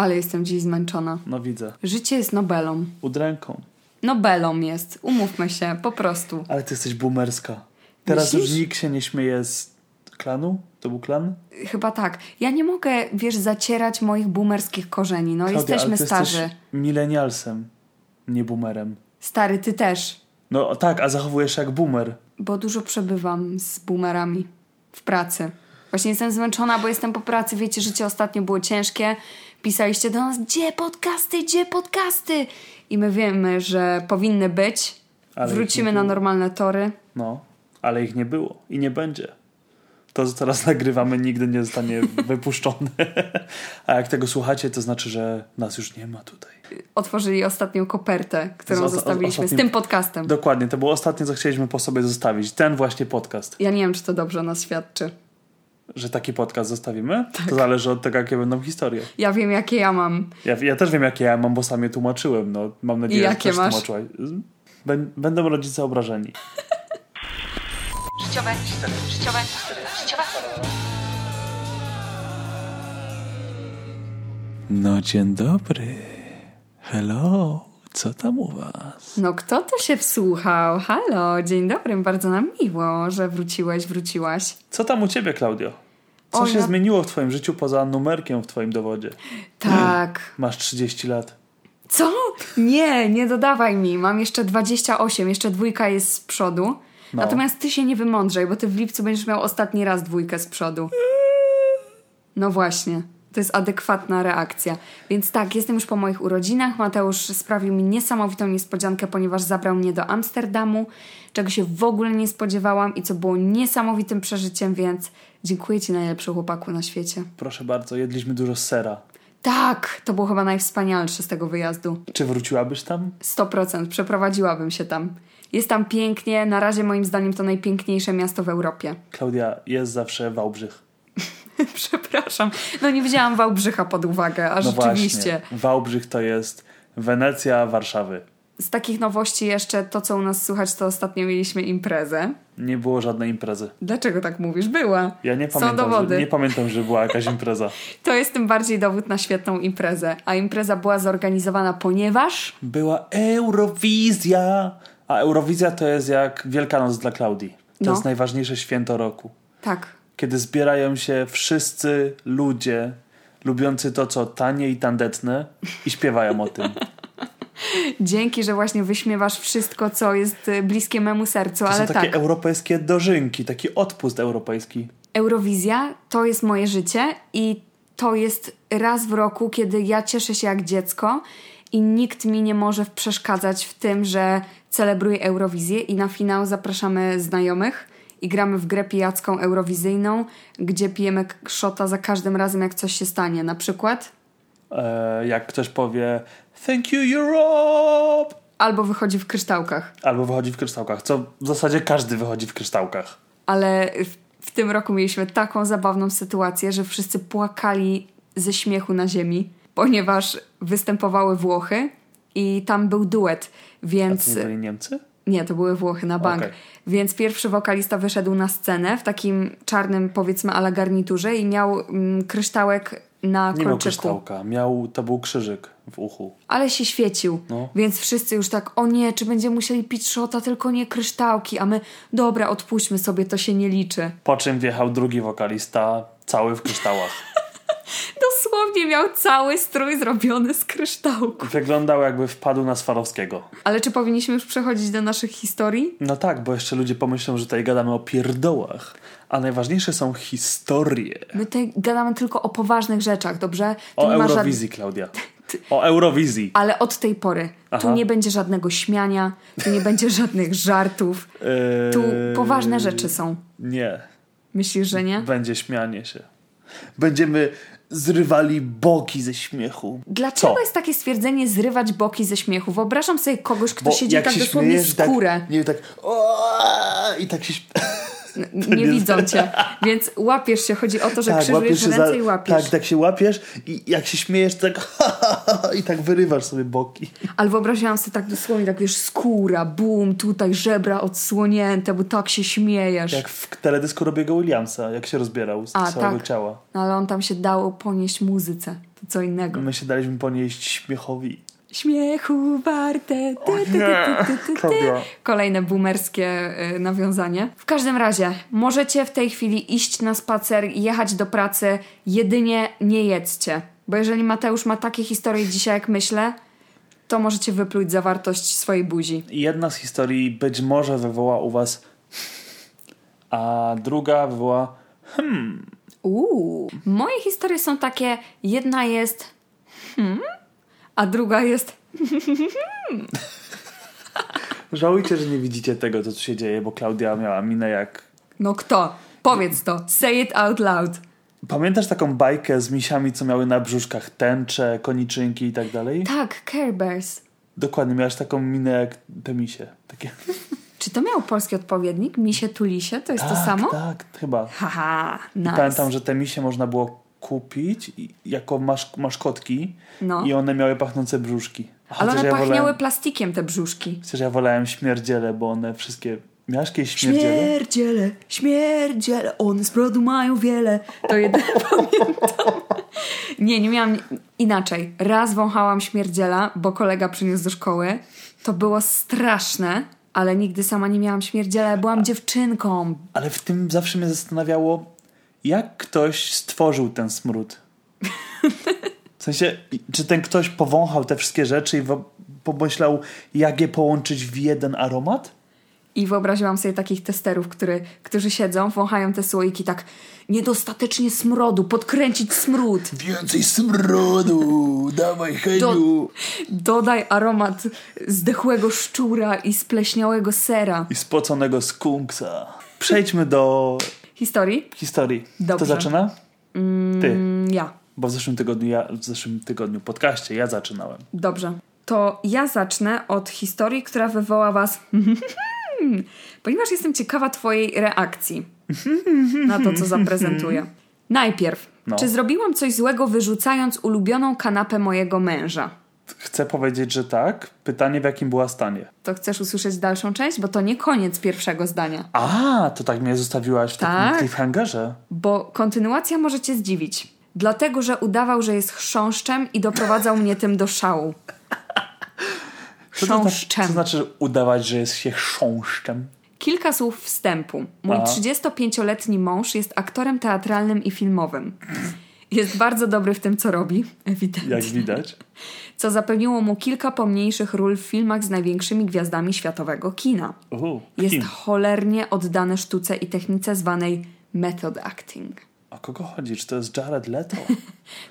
Ale jestem dziś zmęczona. No widzę. Życie jest Nobelą. Udręką. Nobelą jest. Umówmy się, po prostu. Ale ty jesteś boomerska. Teraz Myślisz? już nikt się nie śmieje z klanu? To był klan? Chyba tak. Ja nie mogę, wiesz, zacierać moich boomerskich korzeni. No, Klaudia, jesteśmy ale ty starzy. jesteś milenialsem, nie boomerem. Stary, ty też. No tak, a zachowujesz się jak boomer. Bo dużo przebywam z boomerami w pracy. Właśnie jestem zmęczona, bo jestem po pracy. Wiecie, życie ostatnio było ciężkie. Pisaliście do nas, gdzie podcasty, gdzie podcasty? I my wiemy, że powinny być. Ale Wrócimy na normalne tory. No, ale ich nie było i nie będzie. To, co teraz nagrywamy, nigdy nie zostanie wypuszczone. A jak tego słuchacie, to znaczy, że nas już nie ma tutaj. Otworzyli ostatnią kopertę, którą Z- z- zostawiliśmy z ostatnim- tym podcastem. Dokładnie, to było ostatnie, co chcieliśmy po sobie zostawić. Ten właśnie podcast. Ja nie wiem, czy to dobrze o nas świadczy. Że taki podcast zostawimy, Tak. to zależy od tego, jakie będą historie. Ja wiem, jakie ja mam. Ja, ja też wiem, jakie ja mam, bo sam je tłumaczyłem. No, mam nadzieję, I że jakie też masz? tłumaczyłaś. Bę- Będą rodzice obrażeni. Życiowe, życiowe, życiowe. No dzień dobry. Hello. Co tam u was? No kto to się wsłuchał? Halo, dzień dobry, bardzo nam miło, że wróciłeś, wróciłaś. Co tam u ciebie, Klaudio? Co O, się ja- zmieniło w twoim życiu poza numerkiem w twoim dowodzie? Tak. Masz 30 lat. Co? Nie, nie dodawaj mi. Mam jeszcze 28, jeszcze dwójka jest z przodu. No. Natomiast ty się nie wymądrzej, bo ty w lipcu będziesz miał ostatni raz dwójkę z przodu. No właśnie. To jest adekwatna reakcja. Więc tak, jestem już po moich urodzinach. Mateusz sprawił mi niesamowitą niespodziankę, ponieważ zabrał mnie do Amsterdamu, czego się w ogóle nie spodziewałam i co było niesamowitym przeżyciem, więc dziękuję Ci najlepszy chłopaku na świecie. Proszę bardzo, jedliśmy dużo sera. Tak, to było chyba najwspanialsze z tego wyjazdu. Czy wróciłabyś tam? 100%, przeprowadziłabym się tam. Jest tam pięknie, na razie moim zdaniem to najpiękniejsze miasto w Europie. Klaudia, jest zawsze Wałbrzych. Przepraszam, no nie wzięłam Wałbrzycha pod uwagę, a No rzeczywiście. właśnie. Wałbrzych to jest Wenecja Warszawy. Z takich nowości jeszcze to, co u nas słychać, to ostatnio mieliśmy imprezę. Nie było żadnej imprezy. Dlaczego tak mówisz? Była. Ja nie Są pamiętam, dowody. że, nie pamiętam, że była jakaś impreza. To jest tym bardziej dowód na świetną imprezę. A impreza była zorganizowana, ponieważ... Była Eurowizja. A Eurowizja to jest jak Wielkanoc dla Klaudii. To No. jest najważniejsze święto roku. Tak, Kiedy zbierają się wszyscy ludzie lubiący to, co tanie i tandetne i śpiewają o tym. dzięki, że właśnie wyśmiewasz wszystko, co jest y, bliskie memu sercu, To ale są takie tak. europejskie dożynki, taki odpust europejski. Eurowizja to jest moje życie i to jest raz w roku, kiedy ja cieszę się jak dziecko i nikt mi nie może przeszkadzać w tym, że celebruję Eurowizję i na finał zapraszamy znajomych i gramy w grę pijacką eurowizyjną, gdzie pijemy szota za każdym razem, jak coś się stanie. Na przykład E, jak ktoś powie Thank you Europe! albo wychodzi w kryształkach. Albo wychodzi w kryształkach, co w zasadzie każdy wychodzi w kryształkach. Ale w, w tym roku mieliśmy taką zabawną sytuację, że wszyscy płakali ze śmiechu na ziemi, ponieważ występowały Włochy i tam był duet, A więc... to nie byli Niemcy? Nie, to były Włochy na bank. Okej. Więc pierwszy wokalista wyszedł na scenę w takim czarnym, powiedzmy, ala garniturze i miał mm, kryształek na Nie miał kolczyku. kryształka, miał, to był krzyżyk w uchu. Ale się świecił. No. Więc wszyscy już tak, o nie, czy będziemy musieli pić szota, tylko nie kryształki. A my, dobra, odpuśćmy sobie, to się nie liczy. Po czym wjechał drugi wokalista, cały w kryształach. Dosłownie miał cały strój zrobiony z kryształku. Wyglądał jakby wpadł na Swarowskiego. Ale czy powinniśmy już przechodzić do naszych historii? No tak, bo jeszcze ludzie pomyślą, że tutaj gadamy o pierdołach. A najważniejsze są historie. My tutaj gadamy tylko o poważnych rzeczach, dobrze? Tu O żad- Eurowizji, Klaudia. O Eurowizji. Ale od tej pory tu Aha. nie będzie żadnego śmiania, tu nie będzie żadnych żartów. Tu Eee, poważne rzeczy są. Nie. Myślisz, że nie? Będzie śmianie się. Będziemy zrywali boki ze śmiechu. Dlaczego Co? jest takie stwierdzenie zrywać boki ze śmiechu? Wyobrażam sobie kogoś, kto Bo siedzi tak dosłownie śmiejesz, tak, skórę. nie tak o, i tak się śp- N- nie widzą cię. Więc łapiesz się. Chodzi o to, że tak, krzyżujesz ręce i łapiesz. Tak, tak się łapiesz i jak się śmiejesz, to tak i tak wyrywasz sobie boki. Ale wyobraziłam sobie tak dosłownie, tak wiesz, skóra, bum, tutaj żebra odsłonięte, bo tak się śmiejesz. Jak w teledysku Robiego Williamsa, jak się rozbierał z A, całego tak. ciała. No ale on tam się dało ponieść muzyce. To co innego. My się daliśmy ponieść śmiechowi. Śmiechu warte. Ty, ty, ty, ty. Kolejne boomerskie y, nawiązanie. W każdym razie, możecie w tej chwili iść na spacer i jechać do pracy, jedynie nie jedzcie. Bo jeżeli Mateusz ma takie historie dzisiaj, jak myślę, to możecie wypluć zawartość swojej buzi. Jedna z historii być może wywoła u was a druga wywoła Uuu. Moje historie są takie, jedna jest hmm, a druga jest Żałujcie, że nie widzicie tego, co tu się dzieje, bo Klaudia miała minę jak... no kto? Powiedz to. Say it out loud. Pamiętasz taką bajkę z misiami, co miały na brzuszkach tęcze, koniczynki i tak dalej? Tak, Care Bears. Dokładnie, miałaś taką minę jak te misie. Takie... Czy to miał polski odpowiednik? Misie tulisie? To jest to tak, samo? Tak, chyba. Haha, nice. Pamiętam, że te misie można było kupić jako masz, maszkotki No. i one miały pachnące brzuszki. A Ale chociaż one ja pachniały wolałem, plastikiem, te brzuszki. Chociaż ja wolałem śmierdziele, bo one wszystkie... Miałaś kiedyś śmierdziele? Śmierdziele, śmierdziele, one z brodu mają wiele. To jedyne pamiętam. Nie, nie miałam inaczej. Raz wąchałam śmierdziela, bo kolega przyniósł do szkoły. To było straszne, ale nigdy sama nie miałam śmierdziela. Byłam dziewczynką. Ale w tym zawsze mnie zastanawiało, jak ktoś stworzył ten smród. W sensie, czy ten ktoś powąchał te wszystkie rzeczy i pomyślał, jak je połączyć w jeden aromat? I wyobraziłam sobie takich testerów, który, którzy siedzą, wąchają te słoiki tak niedostatecznie smrodu, podkręcić smród. Więcej smrodu, dawaj Do, dodaj aromat zdechłego szczura i spleśniałego sera. I spoconego skunksa. Przejdźmy do Historii? historii. Dobrze. Kto zaczyna? Ty. Mm, Ja. Bo w zeszłym tygodniu, ja, w zeszłym tygodniu podcaście ja zaczynałem. Dobrze. To ja zacznę od historii, która wywoła was. Ponieważ jestem ciekawa Twojej reakcji na to, co zaprezentuję. Najpierw, No. czy zrobiłam coś złego, wyrzucając ulubioną kanapę mojego męża? Chcę powiedzieć, że tak. Pytanie, w jakim była stanie. To chcesz usłyszeć dalszą część? Bo to nie koniec pierwszego zdania. A, to tak mnie zostawiłaś w takim Tak. cliffhangerze. Bo kontynuacja może cię zdziwić. Dlatego, że udawał, że jest chrząszczem i doprowadzał mnie tym do szału. Co to, znaczy, Chrząszczem. co znaczy udawać, że jest się chrząszczem? Kilka słów wstępu. Mój A. 35-letni mąż jest aktorem teatralnym i filmowym. Jest bardzo dobry w tym, co robi, ewidentnie. Jak widać. Co zapewniło mu kilka pomniejszych ról w filmach z największymi gwiazdami światowego kina. Uhu, Jest kim? cholernie oddany sztuce i technice zwanej method acting. O kogo chodzi? Czy to jest Jared Leto?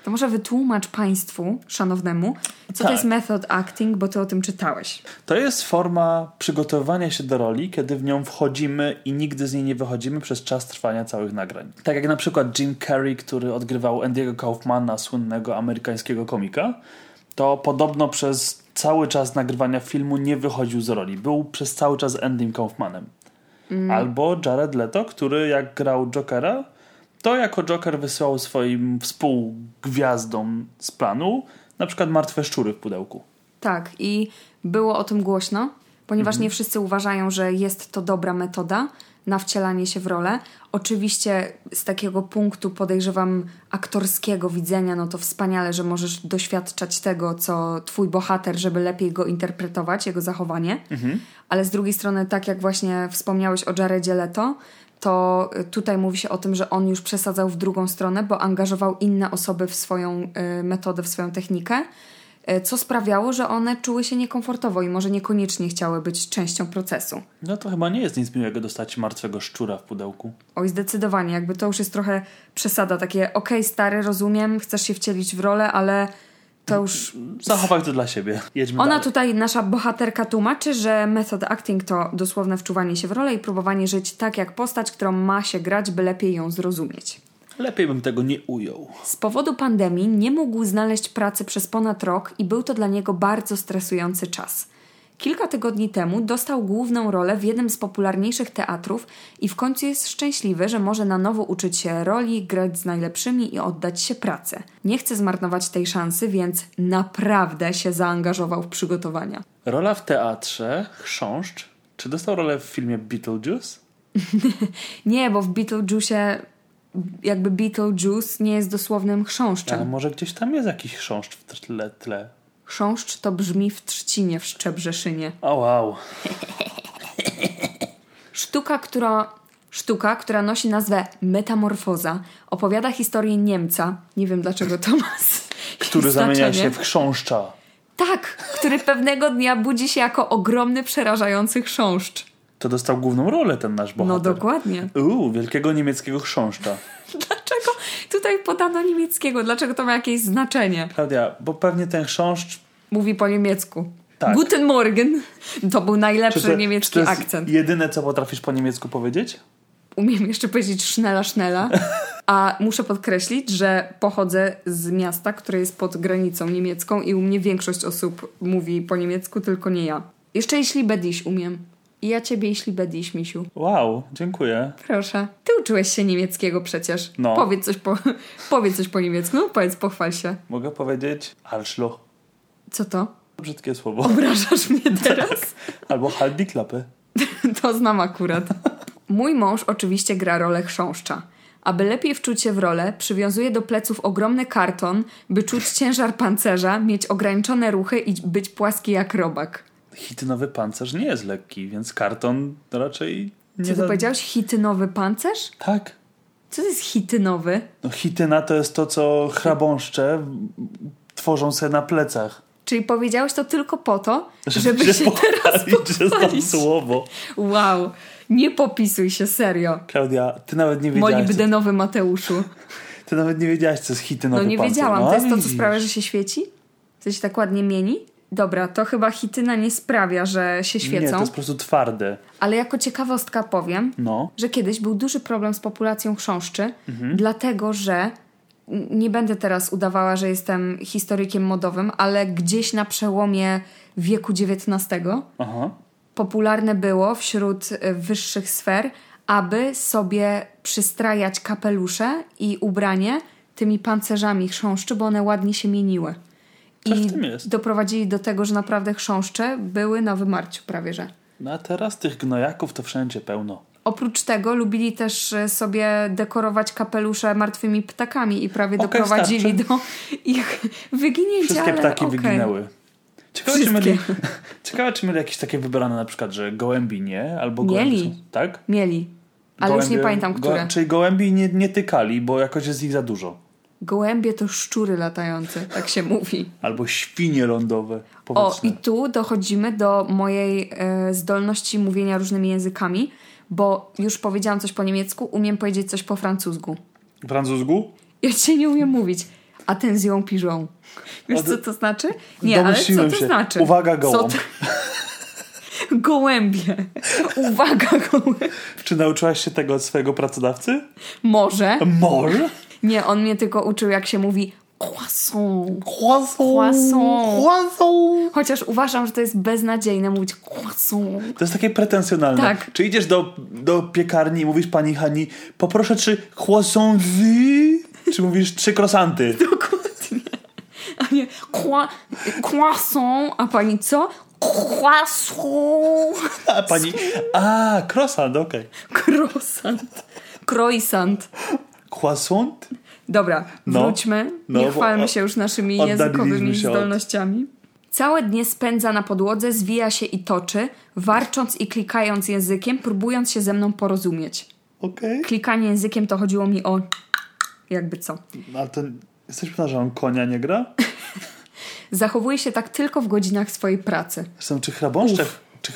To może wytłumacz państwu, szanownemu, co to Tak. jest method acting, bo ty o tym czytałeś. To jest forma przygotowywania się do roli, kiedy w nią wchodzimy i nigdy z niej nie wychodzimy przez czas trwania całych nagrań. Tak jak na przykład Jim Carrey, który odgrywał Andy'ego Kaufmana, słynnego amerykańskiego komika, to podobno przez cały czas nagrywania filmu nie wychodził z roli. Był przez cały czas Andym Kaufmanem. Albo Jared Leto, który jak grał Jokera, to jako Joker wysyłał swoim współgwiazdom z planu na przykład martwe szczury w pudełku. Tak, i było o tym głośno, ponieważ nie wszyscy uważają, że jest to dobra metoda na wcielanie się w rolę. Oczywiście z takiego punktu podejrzewam aktorskiego widzenia, no to wspaniale, że możesz doświadczać tego, co twój bohater, żeby lepiej go interpretować, jego zachowanie. Ale z drugiej strony, tak jak właśnie wspomniałeś o Jaredzie Leto, to tutaj mówi się o tym, że on już przesadzał w drugą stronę, bo angażował inne osoby w swoją y, metodę, w swoją technikę, y, co sprawiało, że one czuły się niekomfortowo i może niekoniecznie chciały być częścią procesu. No to chyba nie jest nic miłego dostać martwego szczura w pudełku. Oj, zdecydowanie, jakby to już jest trochę przesada, takie okej, stary, rozumiem, chcesz się wcielić w rolę, ale to już... Zachowaj to dla siebie. Jedźmy Ona dalej. tutaj, nasza bohaterka tłumaczy, że method acting to dosłowne wczuwanie się w rolę i próbowanie żyć tak jak postać, którą ma się grać, by lepiej ją zrozumieć. Lepiej bym tego nie ujął. Z powodu pandemii nie mógł znaleźć pracy przez ponad rok i był to dla niego bardzo stresujący czas. Kilka tygodni temu dostał główną rolę w jednym z popularniejszych teatrów i w końcu jest szczęśliwy, że może na nowo uczyć się roli, grać z najlepszymi i oddać się pracy. Nie chce zmarnować tej szansy, więc naprawdę się zaangażował w przygotowania. Rola w teatrze, chrząszcz. Czy dostał rolę w filmie Beetlejuice? Nie, bo w Beetlejuice jakby Beetlejuice nie jest dosłownym chrząszczem. Ale może gdzieś tam jest jakiś chrząszcz w tle. tle. Chrząszcz to brzmi w Trzcinie w Szczebrzeszynie. O wow. Sztuka, która, sztuka, która nosi nazwę Metamorfoza, opowiada historię Niemca. Nie wiem dlaczego to ma s- Który zamienia się w chrząszcza. Tak, który pewnego dnia budzi się jako ogromny, przerażający chrząszcz. To dostał główną rolę ten nasz bohater. No dokładnie. Uuu, wielkiego niemieckiego chrząszcza. Dlaczego tutaj podano niemieckiego? Dlaczego to ma jakieś znaczenie? Klaudia, bo pewnie ten chrząszcz... Mówi po niemiecku. Tak. Guten Morgen. To był najlepszy to, niemiecki czy to jest akcent. jedyne, co potrafisz po niemiecku powiedzieć? Umiem jeszcze powiedzieć sznela, sznela. A muszę podkreślić, że pochodzę z miasta, które jest pod granicą niemiecką i u mnie większość osób mówi po niemiecku, tylko nie ja. Jeszcze jeśli bediś umiem. I ja ciebie jeśli bediś, misiu. Wow, dziękuję. Proszę. Ty uczyłeś się niemieckiego przecież. No. Powiedz coś po, powiedz coś po niemiecku. No powiedz, pochwal się. Mogę powiedzieć Arschloch. Co to? Brzydkie słowo. Obrażasz mnie teraz? Albo halbi klapy. To znam akurat. Mój mąż oczywiście gra rolę chrząszcza. Aby lepiej wczuć się w rolę, przywiązuje do pleców ogromny karton, by czuć ciężar pancerza, mieć ograniczone ruchy i być płaski jak robak. Hitynowy pancerz nie jest lekki, więc karton raczej nie... Co ty za- powiedziałeś? Hitynowy pancerz? Tak. Co to jest hitynowy? No hityna to jest to, co hrabąszcze tworzą sobie na plecach. Czyli powiedziałeś to tylko po to, żeby się teraz pochwalić, słowo. Wow, nie popisuj się, serio. Klaudia, ty nawet nie wiedziałaś, co, Molibdenowy Mateuszu. ty nawet nie wiedziałaś, co jest hitynowy No nie pancerz. wiedziałam. No, to jest to, co sprawia, że się świeci? Co się tak ładnie mieni? Dobra, to chyba hityna nie sprawia, że się Nie, świecą. to jest po prostu twarde. Ale jako ciekawostka powiem, No. że kiedyś był duży problem z populacją chrząszczy, Mhm. dlatego że nie będę teraz udawała, że jestem historykiem modowym, ale gdzieś na przełomie wieku XIX Aha. popularne było wśród y, wyższych sfer, aby sobie przystrajać kapelusze i ubranie tymi pancerzami chrząszczy, bo one ładnie się mieniły. Coś I w tym jest. doprowadzili do tego, że naprawdę chrząszcze były na wymarciu prawie że. No a teraz tych gnojaków to wszędzie pełno. Oprócz tego lubili też e, sobie dekorować kapelusze martwymi ptakami i prawie Okej, doprowadzili starczy. do ich wyginięcia. Wszystkie ptaki okej. wyginęły. Ciekawe czy, mieli, ciekawe, czy mieli jakieś takie wybrane na przykład, że gołębi nie, albo gołębi Mieli. są, tak? Mieli, ale już nie Gołębie- pamiętam, które. Go, czyli gołębi nie, nie tykali, bo jakoś jest ich za dużo. Gołębie to szczury latające, tak się mówi. Albo świnie lądowe. O, powietrzne. i tu dochodzimy do mojej e, zdolności mówienia różnymi językami, bo już powiedziałam coś po niemiecku, umiem powiedzieć coś po francusku. Francusku? Ja dzisiaj nie umiem mówić. Attention pigeon. Wiesz, O, co to znaczy? Nie, ale co to się. znaczy? Uwaga, gołąb. Gołębie. Uwaga, gołębie. Czy nauczyłaś się tego od swojego pracodawcy? Może. Może. Nie, on mnie tylko uczył, jak się mówi croissant. Croissant. Croissant. Croissant. Chociaż uważam, że to jest beznadziejne mówić croissant. To jest takie pretensjonalne. Tak. Czy idziesz do, do piekarni i mówisz pani Hani, poproszę trzy croissant? Czy mówisz trzy croissanty? Dokładnie. A nie croi- croissant, a pani co? Croissant. A pani, a croissant, okej. Croissant. Croissant. Croissant? Dobra, No. wróćmy. No, Nie chwalmy się już naszymi językowymi od- zdolnościami. Całe dnie spędza na podłodze, zwija się i toczy, warcząc i klikając językiem, próbując się ze mną porozumieć. Okej. Klikanie językiem to chodziło mi o jakby co. Ale to jesteś pewna, że on konia nie gra? Zachowuje się tak tylko w godzinach swojej pracy. Zresztą, czy chrabąszczek... Czy.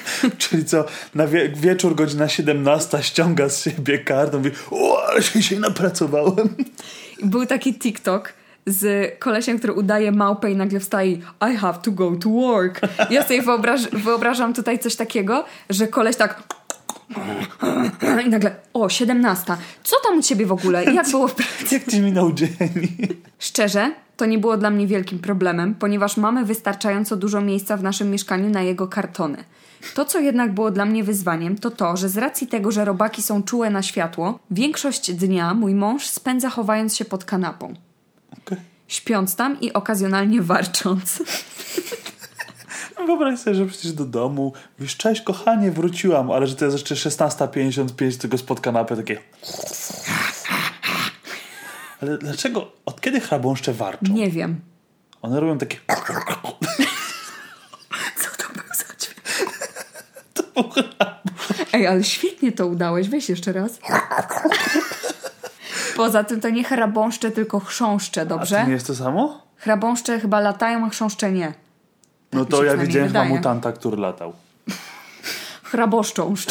Czyli co, na wie, wieczór godzina 17 ściąga z siebie kartę mówi o, ale się dzisiaj napracowałem. Był taki TikTok z kolesiem, który udaje małpę i nagle wstaje I have to go to work. Ja sobie wyobraż, wyobrażam tutaj coś takiego, że koleś tak i nagle o, 17. Co tam u ciebie w ogóle? Jak było w pracy? Jak ci minął dzień? Szczerze, to nie było dla mnie wielkim problemem, ponieważ mamy wystarczająco dużo miejsca w naszym mieszkaniu na jego kartony. To, co jednak było dla mnie wyzwaniem, to to, że z racji tego, że robaki są czułe na światło, większość dnia mój mąż spędza chowając się pod kanapą. Okej. Śpiąc tam i okazjonalnie warcząc. No Wyobraź sobie, że przecież do domu mówisz, cześć kochanie, wróciłam, ale że to jest jeszcze 16.55, tylko spod kanapy takie Ale dlaczego, od kiedy chrabąszcze warczą? Nie wiem. One robią takie... Co to był za dźwięk? Ej, ale świetnie to udałeś. Weź jeszcze raz. Poza tym to nie chrabąszcze, tylko chrząszcze, A dobrze? to nie jest to samo? Chrabąszcze chyba latają, a chrząszcze nie. No mi się to ja widziałem chyba mutanta, który latał. Chraboszcząszcz.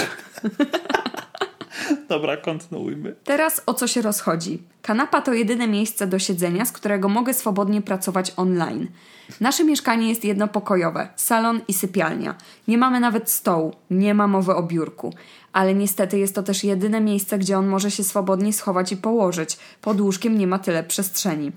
Dobra, kontynuujmy. Teraz o co się rozchodzi? Kanapa to jedyne miejsce do siedzenia, z którego mogę swobodnie pracować online. Nasze mieszkanie jest jednopokojowe, salon i sypialnia. Nie mamy nawet stołu, nie ma mowy o biurku. Ale niestety jest to też jedyne miejsce, gdzie on może się swobodnie schować i położyć. Pod łóżkiem nie ma tyle przestrzeni.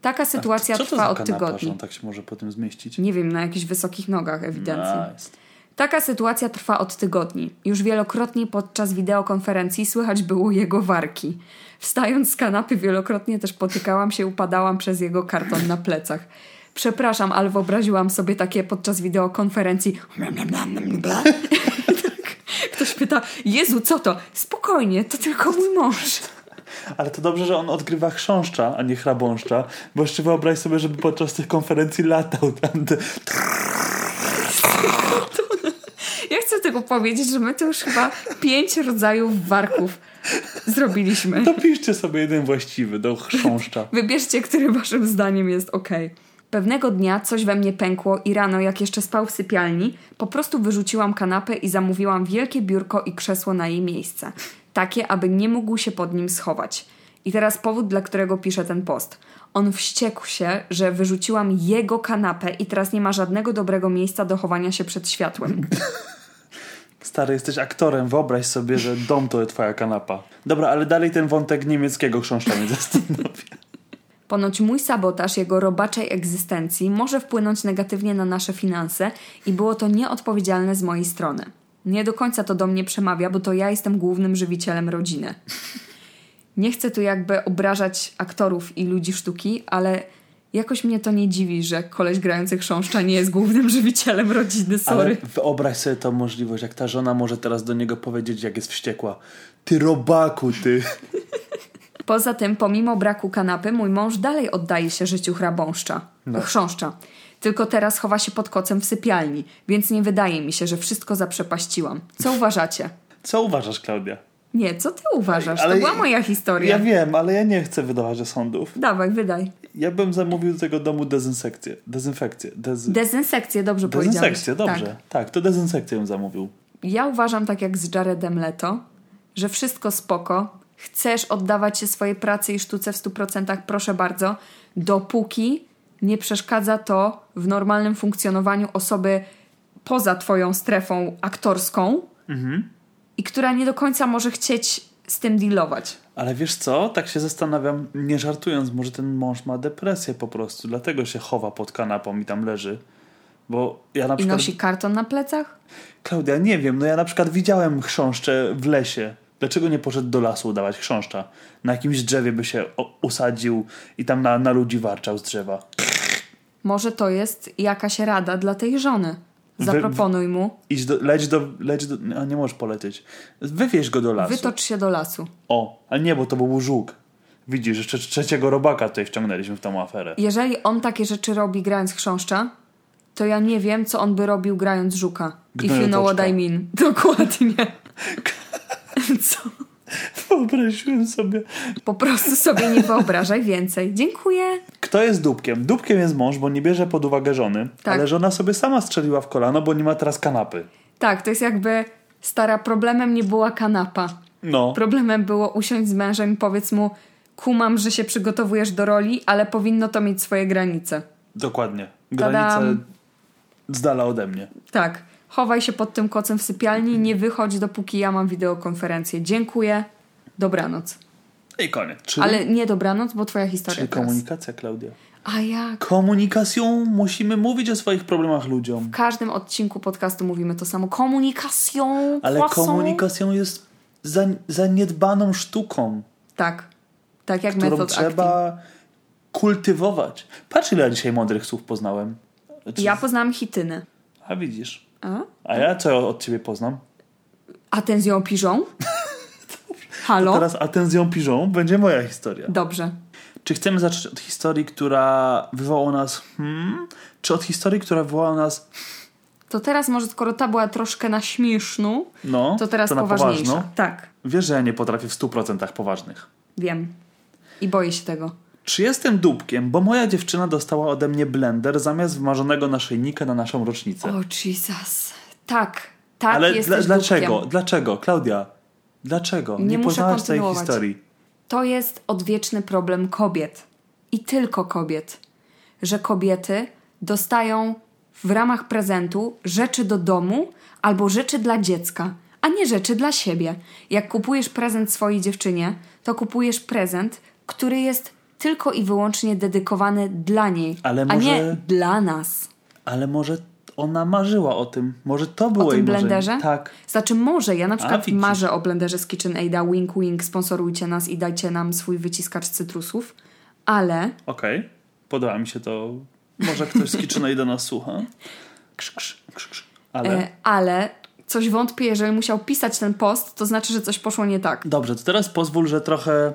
Taka sytuacja trwa od kanapa, tygodni. tak się może po tym zmieścić? Nie wiem, na jakichś wysokich nogach ewidentnie. Nice. Taka sytuacja trwa od tygodni. Już wielokrotnie podczas wideokonferencji słychać było jego warki. Wstając z kanapy wielokrotnie też potykałam się, upadałam przez jego karton na plecach. Przepraszam, ale wyobraziłam sobie takie podczas wideokonferencji. Tak. Ktoś pyta, Jezu, co to? Spokojnie, to tylko mój mąż. Ale to dobrze, że on odgrywa chrząszcza, a nie chrabąszcza, bo jeszcze wyobraź sobie, żeby podczas tych konferencji latał. Tylko powiedzieć, że my to już chyba pięć rodzajów warków zrobiliśmy. Dopiszcie sobie jeden właściwy do chrząszcza. Wybierzcie, który waszym zdaniem jest ok. Pewnego dnia coś we mnie pękło i rano, jak jeszcze spał w sypialni, po prostu wyrzuciłam kanapę i zamówiłam wielkie biurko i krzesło na jej miejsce. Takie, aby nie mógł się pod nim schować. I teraz powód, dla którego piszę ten post. On wściekł się, że wyrzuciłam jego kanapę i teraz nie ma żadnego dobrego miejsca do chowania się przed światłem. Stary, jesteś aktorem, wyobraź sobie, że dom to twoja kanapa. Dobra, ale dalej ten wątek niemieckiego chrząszcza mnie zastanawia. Ponoć mój sabotaż jego robaczej egzystencji może wpłynąć negatywnie na nasze finanse i było to nieodpowiedzialne z mojej strony. Nie do końca to do mnie przemawia, bo to ja jestem głównym żywicielem rodziny. Nie chcę tu jakby obrażać aktorów i ludzi sztuki, ale jakoś mnie to nie dziwi, że koleś grający chrząszcza nie jest głównym żywicielem rodziny, Ale sorry. wyobraź sobie tą możliwość, jak ta żona może teraz do niego powiedzieć, jak jest wściekła. Ty robaku, ty. Poza tym, pomimo braku kanapy, mój mąż dalej oddaje się życiu hrabąszcza. Chrząszcza. Tylko teraz chowa się pod kocem w sypialni, więc nie wydaje mi się, że wszystko zaprzepaściłam. Co uważacie? Co uważasz, Klaudia? Nie, co ty uważasz? Ale to była moja historia. Ja wiem, ale ja nie chcę wydawać sądów. Dawaj, wydaj. Ja bym zamówił do tego domu dezynsekcję. Dezynfekcję. Dez... Dezynsekcję, dobrze powiedziałeś. Dezynsekcję, dobrze. Tak. Tak. to dezynsekcję bym zamówił. Ja uważam tak jak z Jaredem Leto, że wszystko spoko. Chcesz oddawać się swojej pracy i sztuce w 100%, proszę bardzo, dopóki nie przeszkadza to w normalnym funkcjonowaniu osoby poza twoją strefą aktorską i która nie do końca może chcieć z tym dealować. Ale wiesz co? Tak się zastanawiam, nie żartując, może ten mąż ma depresję po prostu, dlatego się chowa pod kanapą i tam leży. Bo ja na I przykład... nosi karton na plecach? Klaudia, nie wiem, no ja na przykład widziałem chrząszcze w lesie. Dlaczego nie poszedł do lasu udawać chrząszcza? Na jakimś drzewie by się usadził i tam na, na ludzi warczał z drzewa. Może to jest jakaś rada dla tej żony. Zaproponuj mu, Idź do, leć do, leć do, a nie możesz polecieć. Wywieź go do lasu. wytocz się do lasu. O, ale nie, bo to był żuk. Widzisz, jeszcze trzeciego robaka tutaj wciągnęliśmy w tą aferę. Jeżeli on takie rzeczy robi grając chrząszcza, to ja nie wiem, co on by robił grając żuka. If you know what Gnojotoczka. I mean. Dokładnie. Co? Wyobraziłem sobie. Po prostu sobie nie wyobrażaj więcej. Dziękuję. Kto jest dupkiem? Dupkiem jest mąż, bo nie bierze pod uwagę żony, Tak. ale żona sobie sama strzeliła w kolano, bo nie ma teraz kanapy. Tak, to jest jakby stara, problemem nie była kanapa. No. Problemem było usiąść z mężem i powiedz mu, kumam, że się przygotowujesz do roli, ale powinno to mieć swoje granice. Dokładnie. Granice z dala ode mnie. Tak. Chowaj się pod tym kocem w sypialni, nie wychodź dopóki ja mam wideokonferencję. Dziękuję. Dobranoc. I koniec. Czyli, Ale nie dobranoc, bo twoja historia czyli teraz. komunikacja, Klaudia. A jak? Komunikacją musimy mówić o swoich problemach ludziom. W każdym odcinku podcastu mówimy to samo. Komunikacją. Ale croissant. komunikacją jest za, zaniedbaną sztuką, Tak. Tak jak którą metod acting. trzeba kultywować. Patrz, ile ja dzisiaj mądrych słów poznałem. Czy- Ja poznałam hitynę. A widzisz. A? A ja co od ciebie poznam? A ten z ją piżą? Halo? Teraz atenzją piżą będzie moja historia. Dobrze. Czy chcemy zacząć od historii, która wywołała nas hmm, czy od historii, która wywołała nas To teraz może, skoro ta była troszkę na śmiesznu, no, to teraz na poważniejsza. poważną? Tak, Wiesz, że ja nie potrafię w 100% poważnych. wiem. I boję się tego. Czy jestem dupkiem, bo moja dziewczyna dostała ode mnie blender zamiast wymarzonego naszyjnika na naszą rocznicę? O, Jesus. Tak, tak, Ale jesteś dla, dlaczego? dupkiem. Dlaczego? Klaudia, dlaczego? Nie muszę poznałaś tej historii. To jest odwieczny problem kobiet. I tylko kobiet. Że kobiety dostają w ramach prezentu rzeczy do domu albo rzeczy dla dziecka, a nie rzeczy dla siebie. Jak kupujesz prezent swojej dziewczynie, to kupujesz prezent, który jest tylko i wyłącznie dedykowany dla niej, Ale a może- nie dla nas. Ale może ona marzyła o tym. Może to było O tym jej marzenie. blenderze? Tak. Znaczy może, ja na przykład widzisz. marzę o blenderze z KitchenAida, wink wink, sponsorujcie nas i dajcie nam swój wyciskacz cytrusów, ale Okej. Podoba mi się to. Może ktoś z KitchenAida nas słucha. Krz, krz, krz, krz. Ale... E, ale coś wątpię, jeżeli musiał pisać ten post, to znaczy, że coś poszło nie tak. Dobrze, to teraz pozwól, że trochę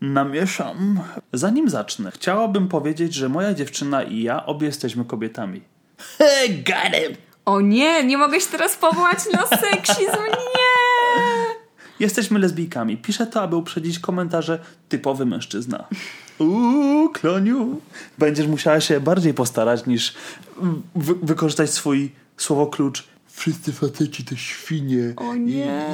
namieszam. Zanim zacznę, chciałabym powiedzieć, że moja dziewczyna i ja obie jesteśmy kobietami. Got him! O nie, nie mogę się teraz powołać na seksizm, nie! Jesteśmy lesbijkami. Piszę to, aby uprzedzić komentarze typowy mężczyzna. Uuu, kloniu. Będziesz musiała się bardziej postarać niż wy- wykorzystać swój słowo klucz. Wszyscy faceci to świnie. O nie.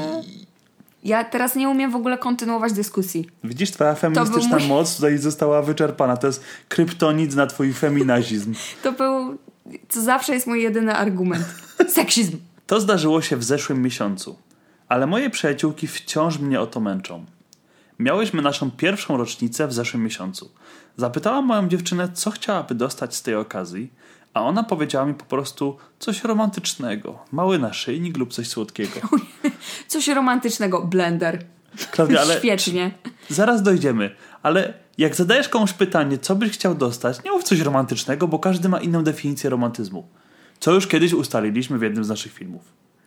Ja teraz nie umiem w ogóle kontynuować dyskusji. Widzisz, twoja feministyczna mój- moc tutaj została wyczerpana. To jest kryptonit na twój feminazizm. To był, co zawsze jest mój jedyny argument. Seksizm. To zdarzyło się w zeszłym miesiącu, ale moje przyjaciółki wciąż mnie o to męczą. Miałyśmy naszą pierwszą rocznicę w zeszłym miesiącu. Zapytałam moją dziewczynę, co chciałaby dostać z tej okazji, a ona powiedziała mi po prostu coś romantycznego, mały naszyjnik lub coś słodkiego. Coś romantycznego. Blender. Klaudia, ale Świetnie. zaraz dojdziemy, ale jak zadajesz komuś pytanie, co byś chciał dostać, nie mów coś romantycznego, bo każdy ma inną definicję romantyzmu. Co już kiedyś ustaliliśmy w jednym z naszych filmów.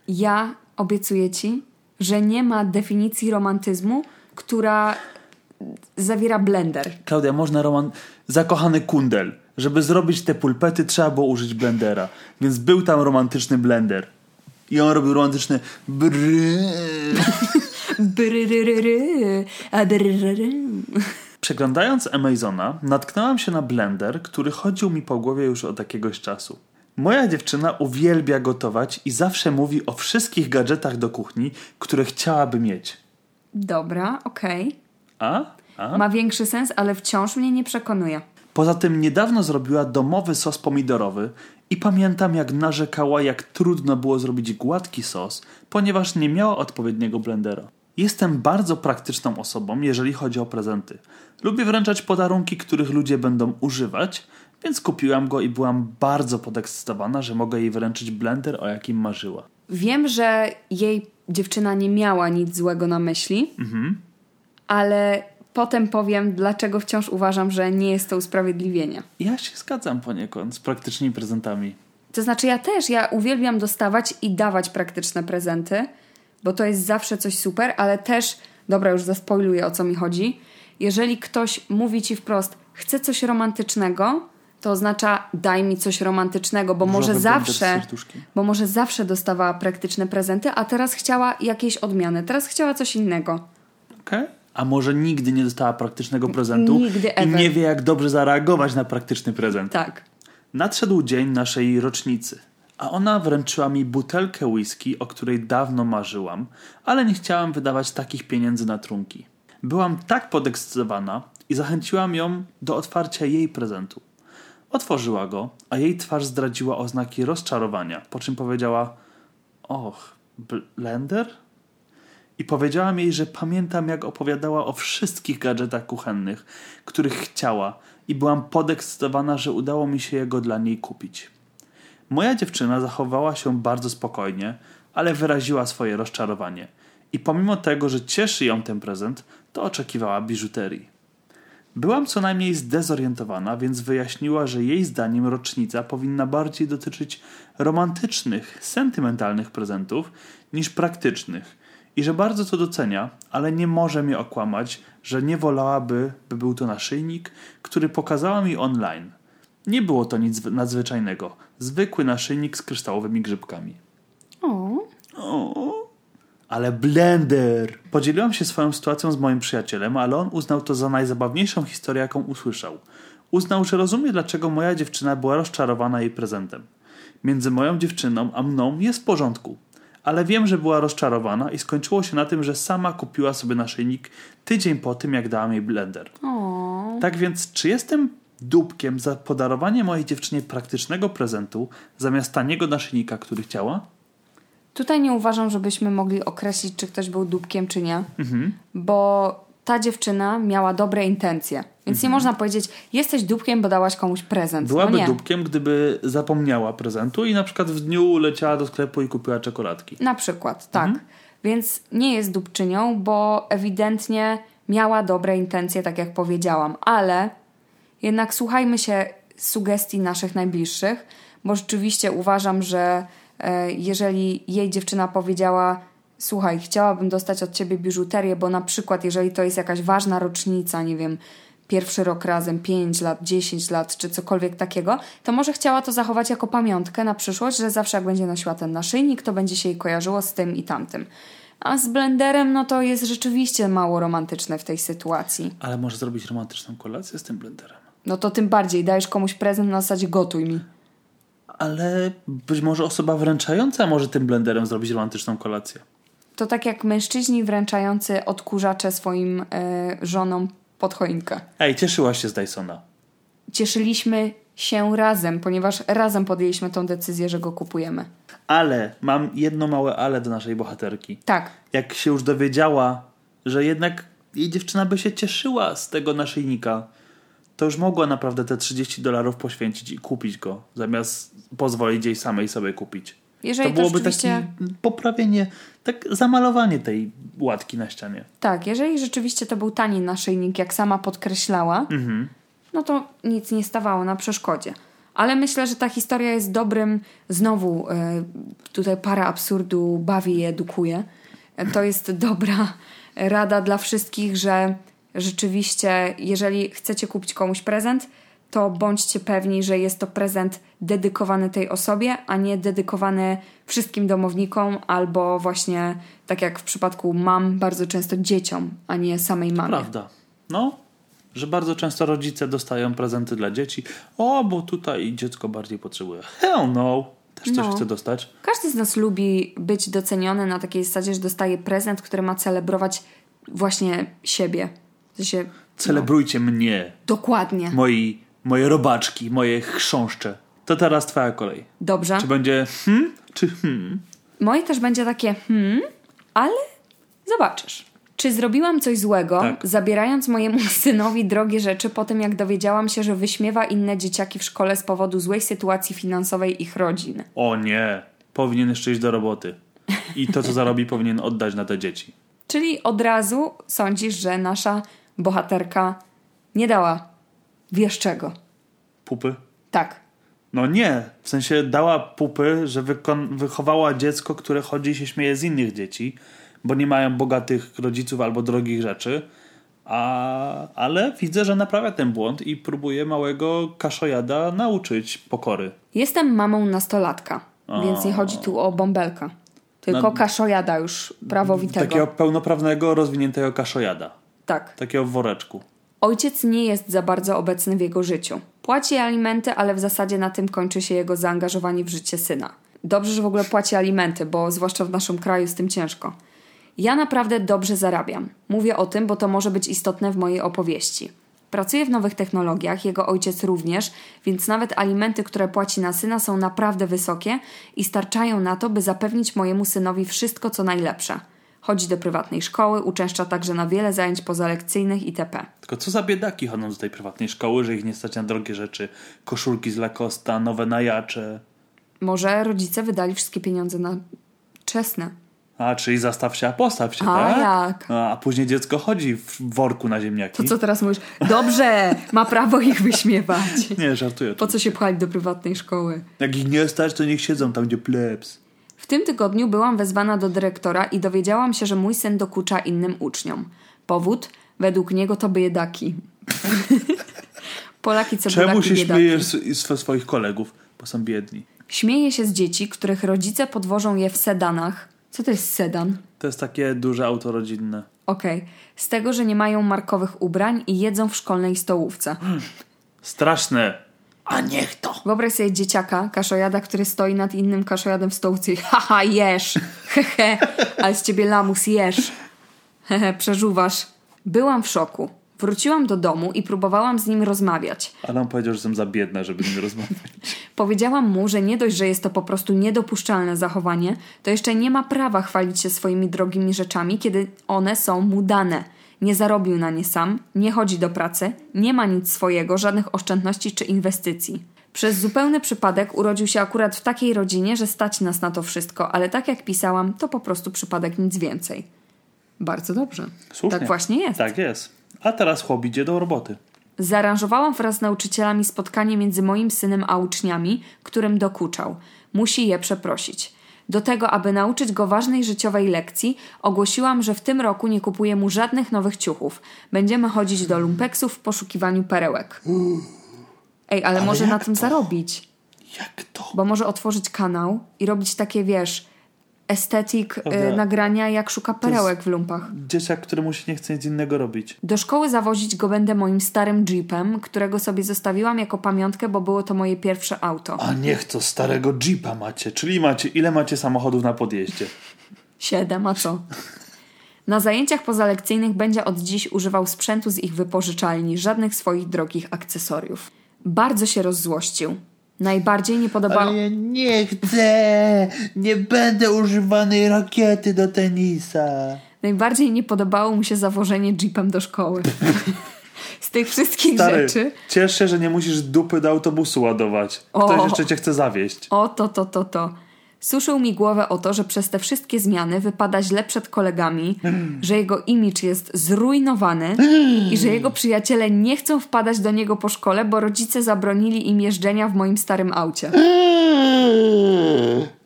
Ja obiecuję ci, że nie ma definicji romantyzmu, która zawiera blender. Klaudia, można roman... Zakochany kundel. Żeby zrobić te pulpety, trzeba było użyć blendera. Więc był tam romantyczny blender. I on robił romantyczne bry. Przeglądając Amazona, natknęłam się na blender, który chodził mi po głowie już od jakiegoś czasu. Moja dziewczyna uwielbia gotować i zawsze mówi o wszystkich gadżetach do kuchni, które chciałaby mieć. Dobra, okej. A? A? Ma większy sens, ale wciąż mnie nie przekonuje. Poza tym niedawno zrobiła domowy sos pomidorowy i pamiętam jak narzekała jak trudno było zrobić gładki sos, ponieważ nie miała odpowiedniego blendera. Jestem bardzo praktyczną osobą, jeżeli chodzi o prezenty. Lubię wręczać podarunki, których ludzie będą używać, więc kupiłam go i byłam bardzo podekscytowana, że mogę jej wręczyć blender, o jakim marzyła. Wiem, że jej dziewczyna nie miała nic złego na myśli, ale potem powiem, dlaczego wciąż uważam, że nie jest to usprawiedliwienie. Ja się zgadzam poniekąd z praktycznymi prezentami. To znaczy, ja też, ja uwielbiam dostawać i dawać praktyczne prezenty, bo to jest zawsze coś super, ale też, dobra, już zaspoiluję o co mi chodzi. Jeżeli ktoś mówi ci wprost, chce coś romantycznego, to oznacza daj mi coś romantycznego, bo może zawsze, bo może zawsze dostawała praktyczne prezenty, a teraz chciała jakiejś odmiany, teraz chciała coś innego. Okej. A może nigdy nie dostała praktycznego prezentu Nigdy i ever. nie wie, jak dobrze zareagować na praktyczny prezent. Tak. Nadszedł dzień naszej rocznicy, a ona wręczyła mi butelkę whisky, o której dawno marzyłam, ale nie chciałam wydawać takich pieniędzy na trunki. Byłam tak podekscytowana i zachęciłam ją do otwarcia jej prezentu. Otworzyła go, a jej twarz zdradziła oznaki rozczarowania, po czym powiedziała: Och, blender? I powiedziałam jej, że pamiętam, jak opowiadała o wszystkich gadżetach kuchennych, których chciała, i byłam podekscytowana, że udało mi się jego dla niej kupić. Moja dziewczyna zachowała się bardzo spokojnie, ale wyraziła swoje rozczarowanie. I pomimo tego, że cieszy ją ten prezent, to oczekiwała biżuterii. Byłam co najmniej zdezorientowana, więc wyjaśniła, że jej zdaniem rocznica powinna bardziej dotyczyć romantycznych, sentymentalnych prezentów niż praktycznych i że bardzo to docenia, ale nie może mnie okłamać, że nie wolałaby, by był to naszyjnik, który pokazała mi online. Nie było to nic nadzwyczajnego. Zwykły naszyjnik z kryształowymi grzybkami. O, O, ale blender! Podzieliłam się swoją sytuacją z moim przyjacielem, ale on uznał to za najzabawniejszą historię, jaką usłyszał. Uznał, że rozumie, dlaczego moja dziewczyna była rozczarowana jej prezentem. Między moją dziewczyną a mną jest w porządku. Ale wiem, że była rozczarowana i skończyło się na tym, że sama kupiła sobie naszyjnik tydzień po tym, jak dałam jej blender. o. Tak więc, czy jestem dupkiem za podarowanie mojej dziewczynie praktycznego prezentu zamiast taniego naszyjnika, który chciała? Tutaj nie uważam, żebyśmy mogli określić, czy ktoś był dupkiem, czy nie, Mhm. bo ta dziewczyna miała dobre intencje. Więc nie można powiedzieć, jesteś dupkiem, bo dałaś komuś prezent. Mhm. Byłaby no dupkiem, gdyby zapomniała prezentu i na przykład w dniu leciała do sklepu i kupiła czekoladki. Na przykład, tak. Mhm. Więc nie jest dupczynią, bo ewidentnie miała dobre intencje, tak jak powiedziałam, ale jednak słuchajmy się sugestii naszych najbliższych, bo rzeczywiście uważam, że e, jeżeli jej dziewczyna powiedziała: Słuchaj, chciałabym dostać od ciebie biżuterię, bo na przykład, jeżeli to jest jakaś ważna rocznica, nie wiem, pierwszy rok razem, 5 lat, 10 lat, czy cokolwiek takiego, to może chciała to zachować jako pamiątkę na przyszłość, że zawsze jak będzie nosiła ten naszyjnik, to będzie się jej kojarzyło z tym i tamtym. A z blenderem, no to jest rzeczywiście mało romantyczne w tej sytuacji. Ale może zrobić romantyczną kolację z tym blenderem. No to tym bardziej dajesz komuś prezent na zasadzie gotuj mi. Ale być może osoba wręczająca może tym blenderem zrobić romantyczną kolację. To tak jak mężczyźni wręczający odkurzacze swoim e, żonom pod choinkę. Ej, cieszyłaś się z Dysona. Cieszyliśmy się razem, ponieważ razem podjęliśmy tą decyzję, że go kupujemy. Ale mam jedno małe ale do naszej bohaterki. Tak, Jak się już dowiedziała, że jednak jej dziewczyna by się cieszyła z tego naszyjnika, to już mogła naprawdę te 30 dolarów poświęcić i kupić go, zamiast pozwolić jej samej sobie kupić. Jeżeli to to, byłoby rzeczywiście... takie poprawienie, tak zamalowanie tej łatki na ścianie. Tak, jeżeli rzeczywiście to był tani naszyjnik, jak sama podkreślała, Mhm. no to nic nie stawało na przeszkodzie. Ale myślę, że ta historia jest dobrym, znowu e, tutaj para absurdu bawi i edukuje. To jest dobra rada dla wszystkich, że rzeczywiście, jeżeli chcecie kupić komuś prezent, to bądźcie pewni, że jest to prezent dedykowany tej osobie, a nie dedykowany wszystkim domownikom, albo właśnie tak jak w przypadku mam, bardzo często dzieciom, a nie samej mamie. Prawda. No, że bardzo często rodzice dostają prezenty dla dzieci. O, bo tutaj dziecko bardziej potrzebuje. Hell no! Też coś No. chce dostać. Każdy z nas lubi być doceniony na takiej zasadzie, że dostaje prezent, który ma celebrować właśnie siebie. W sensie, Celebrujcie mnie, dokładnie. moi, moje robaczki, moje chrząszcze. To teraz twoja kolej. Dobrze. Czy będzie hmm, czy hmm? Moje też będzie takie hmm, ale zobaczysz. Czy zrobiłam coś złego, Tak. zabierając mojemu synowi drogie rzeczy po tym, jak dowiedziałam się, że wyśmiewa inne dzieciaki w szkole z powodu złej sytuacji finansowej ich rodzin? O nie, powinien jeszcze iść do roboty. I to, co zarobi, powinien oddać na te dzieci. Czyli od razu sądzisz, że nasza bohaterka nie dała wiesz czego. Pupy? Tak. No nie, w sensie dała pupy, że wychowała dziecko, które chodzi i się śmieje z innych dzieci, bo nie mają bogatych rodziców albo drogich rzeczy. A, ale widzę, że naprawia ten błąd i próbuje małego kaszojada nauczyć pokory. Jestem mamą nastolatka, więc nie chodzi tu o bąbelka. Tylko No- kaszojada już prawowitego. Takiego pełnoprawnego, rozwiniętego kaszojada. Tak. Takiego w woreczku. Ojciec nie jest za bardzo obecny w jego życiu. Płaci alimenty, ale w zasadzie na tym kończy się jego zaangażowanie w życie syna. Dobrze, że w ogóle płaci alimenty, bo zwłaszcza w naszym kraju z tym ciężko. Ja naprawdę dobrze zarabiam. Mówię o tym, bo to może być istotne w mojej opowieści. Pracuję w nowych technologiach, jego ojciec również, więc nawet alimenty, które płaci na syna są naprawdę wysokie i starczają na to, by zapewnić mojemu synowi wszystko co najlepsze. Chodzi do prywatnej szkoły, uczęszcza także na wiele zajęć pozalekcyjnych itp. Tylko co za biedaki chodzą do tej prywatnej szkoły, że ich nie stać na drogie rzeczy. Koszulki z Lacosta, nowe najacze. Może rodzice wydali wszystkie pieniądze na czesne. A, czyli zastaw się, a postaw się, A tak? jak? A, a później dziecko chodzi w worku na ziemniaki. To co teraz mówisz? Dobrze, ma prawo ich wyśmiewać. Nie, żartuję. Po co się pchać do prywatnej szkoły? Jak ich nie stać, to niech siedzą tam, gdzie plebs. W tym tygodniu byłam wezwana do dyrektora i dowiedziałam się, że mój syn dokucza innym uczniom. Powód? Według niego to biedaki. Polaki co Czemu się biedaki. śmiejesz z, z swoich kolegów? Bo są biedni. Śmieje się z dzieci, których rodzice podwożą je w sedanach. Co to jest sedan? To jest takie duże auto rodzinne. Okej. Z tego, że nie mają markowych ubrań i jedzą w szkolnej stołówce. Straszne. A niech to. Wyobraź sobie dzieciaka, kaszojada, który stoi nad innym kaszojadem w stołówce i haha, jesz, hehe, ale z ciebie lamus jesz, hehe, przeżuwasz. Byłam w szoku. Wróciłam do domu i próbowałam z nim rozmawiać. Ale on powiedział, że jestem za biedna, żeby z nim rozmawiać. Powiedziałam mu, że nie dość, że jest to po prostu niedopuszczalne zachowanie, to jeszcze nie ma prawa chwalić się swoimi drogimi rzeczami, kiedy one są mu dane. Nie zarobił na nie sam, nie chodzi do pracy, nie ma nic swojego, żadnych oszczędności czy inwestycji. Przez zupełny przypadek urodził się akurat w takiej rodzinie, że stać nas na to wszystko, ale tak jak pisałam, to po prostu przypadek nic więcej. Bardzo dobrze. Słusznie. Tak właśnie jest. Tak jest. A teraz chłop idzie do roboty. Zaaranżowałam wraz z nauczycielami spotkanie między moim synem a uczniami, którym dokuczał. Musi je przeprosić. Do tego, aby nauczyć go ważnej życiowej lekcji, ogłosiłam, że w tym roku nie kupuję mu żadnych nowych ciuchów. Będziemy chodzić do lumpeksów w poszukiwaniu perełek. Ej, ale, może jak na tym to? zarobić. Jak to? Bo może otworzyć kanał i robić takie, wiesz, estetyk y, nagrania, jak szuka perełek w lumpach. Dzieciak, któremu się nie chce nic innego robić. Do szkoły zawozić go będę moim starym jeepem, którego sobie zostawiłam jako pamiątkę, bo było to moje pierwsze auto. A niech to starego jeepa macie. Czyli macie, ile macie samochodów na podjeździe? Siedem, a co? Na zajęciach pozalekcyjnych będzie od dziś używał sprzętu z ich wypożyczalni, żadnych swoich drogich akcesoriów. Bardzo się rozzłościł. Najbardziej nie podobało... Ale ja nie chcę! Nie będę używanej rakiety do tenisa. Najbardziej nie podobało mu się zawożenie jeepem do szkoły. Z tych wszystkich Stary, rzeczy... ciesz się, że nie musisz dupy do autobusu ładować. Ktoś O. jeszcze cię chce zawieść. O, to, to, to, to. Suszył mi głowę o to, że przez te wszystkie zmiany wypada źle przed kolegami, że jego imidż jest zrujnowany i że jego przyjaciele nie chcą wpadać do niego po szkole, bo rodzice zabronili im jeżdżenia w moim starym aucie.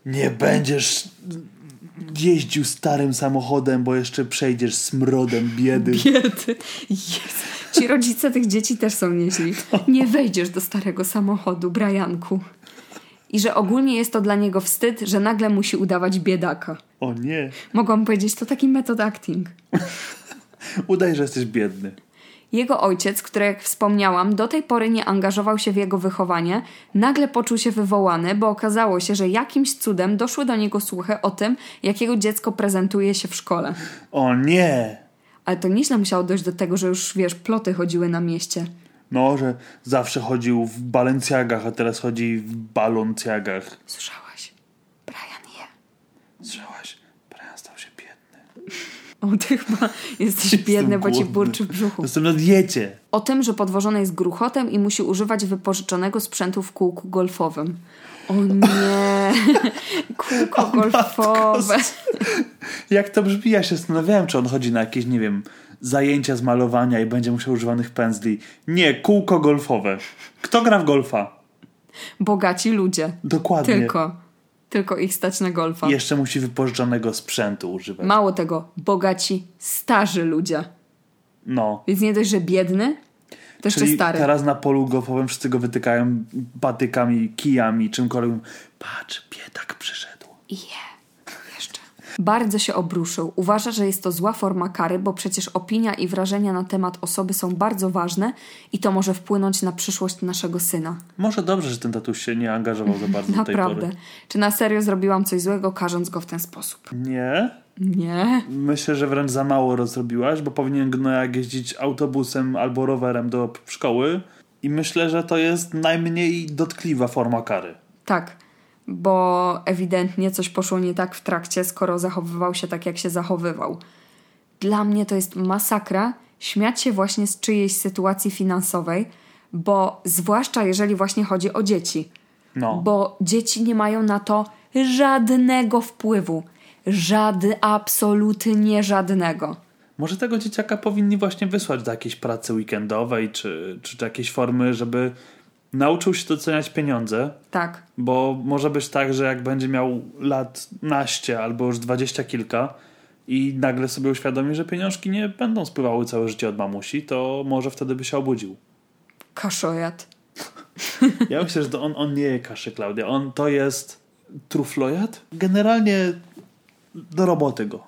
Nie będziesz jeździł starym samochodem, bo jeszcze przejdziesz smrodem biedy. Biedy. Jezu. Ci rodzice tych dzieci też są nieźli. Nie wejdziesz do starego samochodu, Brianku. I że ogólnie jest to dla niego wstyd, że nagle musi udawać biedaka. O nie. Mogłam powiedzieć, to taki metod acting. Udaj, że jesteś biedny. Jego ojciec, który jak wspomniałam, do tej pory nie angażował się w jego wychowanie, nagle poczuł się wywołany, bo okazało się, że jakimś cudem doszły do niego słuchy o tym, jakiego dziecko prezentuje się w szkole. O nie. Ale to nieźle musiało dojść do tego, że już, wiesz, ploty chodziły na mieście. No, że zawsze chodził w balencjagach, a teraz chodzi w baloncjagach. Słyszałaś? Brian je. Słyszałaś? Brian stał się biedny. O, ty chyba jesteś biedny, bo ci burczy w brzuchu. Jestem na diecie. O tym, że podwożony jest gruchotem i musi używać wypożyczonego sprzętu w kółku golfowym. O nie, kółko golfowe. Jak to brzmi? Ja się zastanawiałem, czy on chodzi na jakieś, nie wiem, zajęcia z malowania i będzie musiał używanych pędzli. Nie, kółko golfowe. Kto gra w golfa? Bogaci ludzie. Dokładnie. Tylko. Tylko ich stać na golfa. I jeszcze musi wypożyczonego sprzętu używać. Mało tego, bogaci, starzy ludzie. No. Więc nie dość, że biedny, to jeszcze Czyli stary. teraz na polu golfowym wszyscy go wytykają patykami, kijami, czymkolwiek. Patrz, biedak przyszedł. Jeszcze. Bardzo się obruszył. Uważa, że jest to zła forma kary, bo przecież opinia i wrażenia na temat osoby są bardzo ważne i to może wpłynąć na przyszłość naszego syna. Może dobrze, że ten tatuś się nie angażował za bardzo do tej Naprawdę. pory. Czy na serio zrobiłam coś złego, karząc go w ten sposób? Nie. Nie. Myślę, że wręcz za mało rozrobiłaś, bo powinien Gnojak jeździć autobusem albo rowerem do szkoły. I myślę, że to jest najmniej dotkliwa forma kary. Tak, bo ewidentnie coś poszło nie tak w trakcie, skoro zachowywał się tak, jak się zachowywał. Dla mnie to jest masakra śmiać się właśnie z czyjejś sytuacji finansowej, bo zwłaszcza jeżeli właśnie chodzi o dzieci. No. Bo dzieci nie mają na to żadnego wpływu. Żady, absolutnie żadnego. Może tego dzieciaka powinni właśnie wysłać do jakiejś pracy weekendowej, czy, czy do jakiejś formy, żeby nauczył się doceniać pieniądze, Tak. bo może być tak, że jak będzie miał lat naście albo już dwadzieścia kilka i nagle sobie uświadomi, że pieniążki nie będą spływały całe życie od mamusi, to może wtedy by się obudził. Kaszojat. Ja myślę, że to on, on nie je kaszy, Klaudia. On to jest truflojad? Generalnie do roboty go.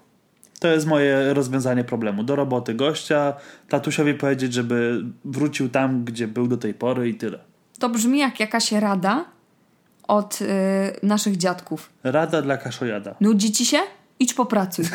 To jest moje rozwiązanie problemu. Do roboty gościa, tatusiowi powiedzieć, żeby wrócił tam, gdzie był do tej pory i tyle. To brzmi jak jakaś rada od y, naszych dziadków. Rada dla kaszojada. Nudzi ci się? Idź popracuj.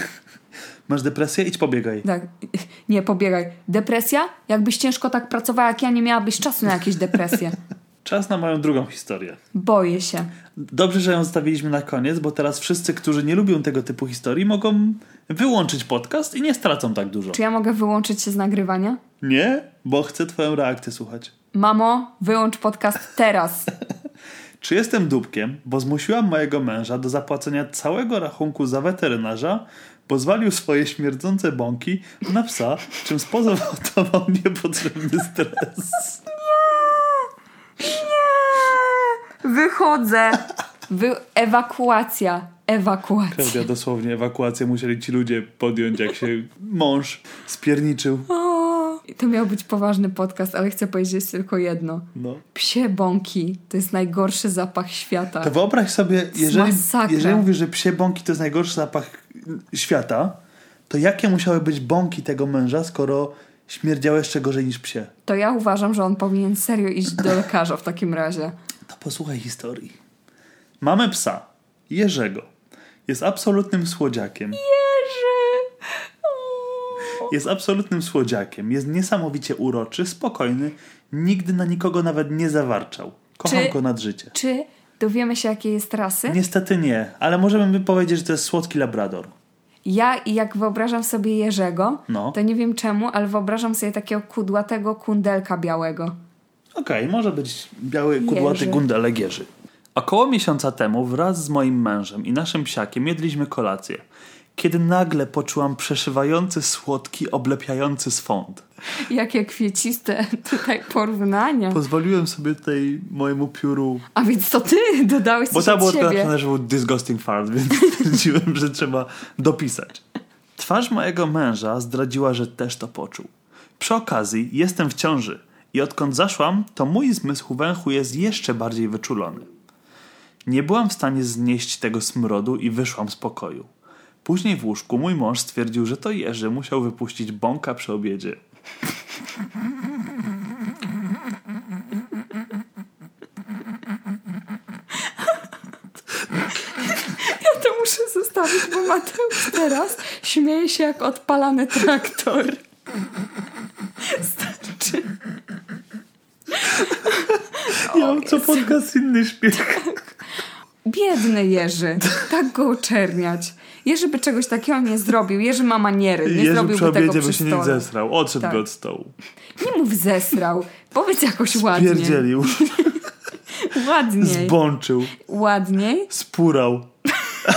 Masz depresję? Idź pobiegaj. Tak. Nie, pobiegaj. Depresja? Jakbyś ciężko tak pracowała jak ja, nie miałabyś czasu na jakieś depresje. Czas na moją drugą historię. Boję się. Dobrze, że ją zostawiliśmy na koniec, bo teraz wszyscy, którzy nie lubią tego typu historii, mogą wyłączyć podcast i nie stracą tak dużo. Czy ja mogę wyłączyć się z nagrywania? Nie, bo chcę twoją reakcję słuchać. Mamo, wyłącz podcast teraz. Czy jestem dupkiem, bo zmusiłam mojego męża do zapłacenia całego rachunku za weterynarza, bo zwalił swoje śmierdzące bąki na psa, czym spowodował niepotrzebny stres. Wychodzę. Wy... Ewakuacja. Ewakuacja. Prawda, dosłownie ewakuację musieli ci ludzie podjąć, jak się mąż spierniczył. O, to miał być poważny podcast, ale chcę powiedzieć tylko jedno. No. Psie bąki to jest najgorszy zapach świata. To wyobraź sobie, jeżeli, jeżeli mówisz, że psie bąki to jest najgorszy zapach świata, to jakie musiały być bąki tego męża, skoro śmierdziały jeszcze gorzej niż psie? To ja uważam, że on powinien serio iść do lekarza w takim razie. To posłuchaj historii. Mamy psa, Jerzego. Jest absolutnym słodziakiem. Jerzy! Jest absolutnym słodziakiem. Jest niesamowicie uroczy, spokojny. Nigdy na nikogo nawet nie zawarczał. Kocham Czy- go nad życie. Czy dowiemy się, jakiej jest rasy? Niestety nie, ale możemy by powiedzieć, że to jest słodki labrador. Ja, jak wyobrażam sobie Jerzego, No. to nie wiem czemu, ale wyobrażam sobie takiego kudłatego kundelka białego. Okej, może być biały, kudłaty Jerzy. gundelek Jerzy. Około miesiąca temu wraz z moim mężem i naszym psiakiem jedliśmy kolację, kiedy nagle poczułam przeszywający, słodki, oblepiający swąd. Jakie kwieciste tutaj porównania. Pozwoliłem sobie tutaj mojemu pióru A więc to ty dodałeś Bo coś tam było napisane, że był disgusting fart, więc stwierdziłem, że trzeba dopisać. Twarz mojego męża zdradziła, że też to poczuł. Przy okazji jestem w ciąży i odkąd zaszłam, to mój zmysł węchu jest jeszcze bardziej wyczulony. Nie byłam w stanie znieść tego smrodu i wyszłam z pokoju. Później w łóżku mój mąż stwierdził, że to Jerzy musiał wypuścić bąka przy obiedzie. Ja to muszę zostawić, bo Mateusz teraz śmieje się jak odpalany traktor. Starczy. Ja mam co podcast inny śmiech. Biedny Jerzy. Tak go oczerniać. Jerzy by czegoś takiego nie zrobił. Jerzy ma maniery. Nie Jerzy zrobiłby przy tego obiedzie przy by się nie zesrał. Odszedł Tak. od stołu. Nie mów zesrał. Powiedz jakoś ładnie. Pierdzielił. Ładniej. Zbączył. Ładniej. Spurał.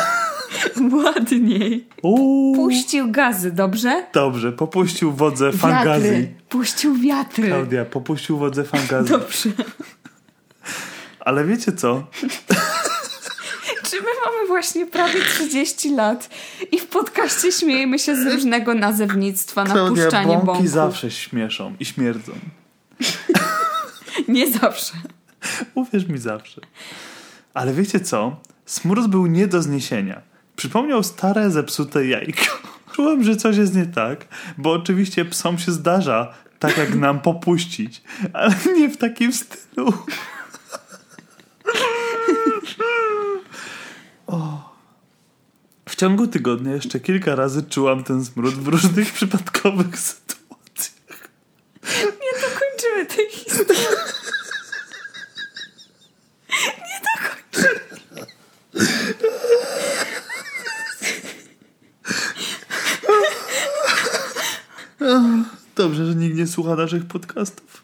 Ładniej. Uuu. Puścił gazy, dobrze? Dobrze, popuścił wodze fantazji. Wiatry. Puścił wiatry. Klaudia, popuścił wodze fantazji. Dobrze. Ale wiecie co? Czy my mamy właśnie prawie 30 lat i w podcaście śmiejemy się z różnego nazewnictwa na Klaudia, puszczanie bąki bąków? zawsze śmieszą i śmierdzą. Nie zawsze. Uwierz mi zawsze. Ale wiecie co? Smród był nie do zniesienia. Przypomniał stare, zepsute jajko. Czułem, że coś jest nie tak, bo oczywiście psom się zdarza tak jak nam popuścić, ale nie w takim stylu. O. W ciągu tygodnia jeszcze kilka razy czułam ten smród w różnych przypadkowych sytuacjach. Nie dokończymy tej historii. Nie dokończymy. Dobrze, że nikt nie słucha naszych podcastów.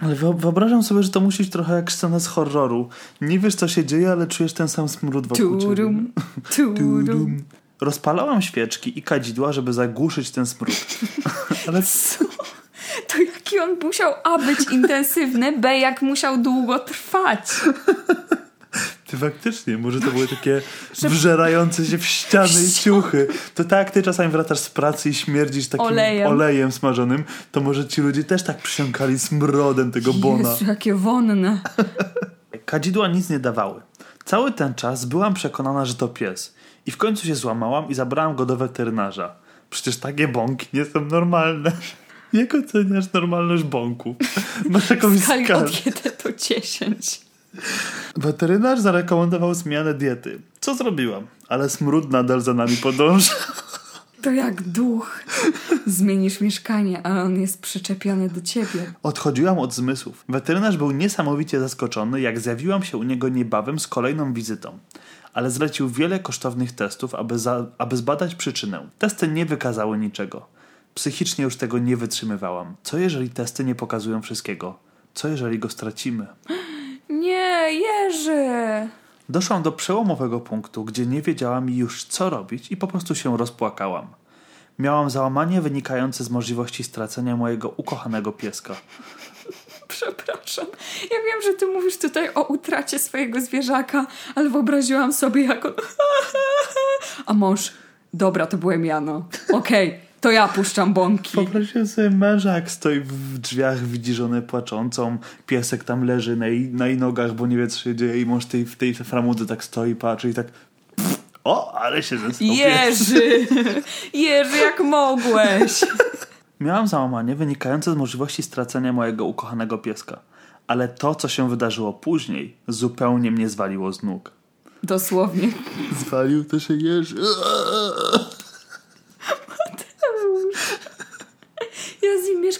Ale wyo- wyobrażam sobie, że to musi być trochę jak scena z horroru. Nie wiesz, co się dzieje, ale czujesz ten sam smród wokół ciebie. Turum, turum. Tudum. Rozpalałam świeczki i kadzidła, żeby zagłuszyć ten smród. Ale Co? To jaki on musiał A być intensywny, B jak musiał długo trwać. Ty faktycznie, może to były takie wżerające się w ściany i ciuchy. To tak, jak ty czasami wracasz z pracy i śmierdzisz takim Olejem. olejem, smażonym, to może ci ludzie też tak przysiąkali smrodem tego bona. Jezu, jakie wonne. Kadzidła nic nie dawały. Cały ten czas byłam przekonana, że to pies. I w końcu się złamałam i zabrałam go do weterynarza. Przecież takie bąki nie są normalne. Jak oceniasz normalność bąków? Masz jakąś skalę. od 1 do 10. Weterynarz zarekomendował zmianę diety. Co zrobiłam? Ale smród nadal za nami podąża. To jak duch. Zmienisz mieszkanie, ale on jest przyczepiony do ciebie. Odchodziłam od zmysłów. Weterynarz był niesamowicie zaskoczony, jak zjawiłam się u niego niebawem z kolejną wizytą. Ale zlecił wiele kosztownych testów, aby, za, aby zbadać przyczynę. Testy nie wykazały niczego. Psychicznie już tego nie wytrzymywałam. Co jeżeli testy nie pokazują wszystkiego? Co jeżeli go stracimy? Nie, Jerzy! Doszłam do przełomowego punktu, gdzie nie wiedziałam już co robić i po prostu się rozpłakałam. Miałam załamanie wynikające z możliwości stracenia mojego ukochanego pieska. Przepraszam. Ja wiem, że ty mówisz tutaj o utracie swojego zwierzaka, ale wyobraziłam sobie, jak on... A mąż... Dobra, to byłem ja, no. Okej, to ja puszczam bąki. Poprosiłem sobie męża, jak stoi w drzwiach, widzi żonę płaczącą, piesek tam leży na jej, na jej nogach, bo nie wie co się dzieje i mąż tej, w tej framudze tak stoi, patrzy i tak o, ale się pies. Jerzy! Jerzy, jak mogłeś? Miałam załamanie wynikające z możliwości stracenia mojego ukochanego pieska. Ale to, co się wydarzyło później, zupełnie mnie zwaliło z nóg. Dosłownie. Zwalił to się Jerzy.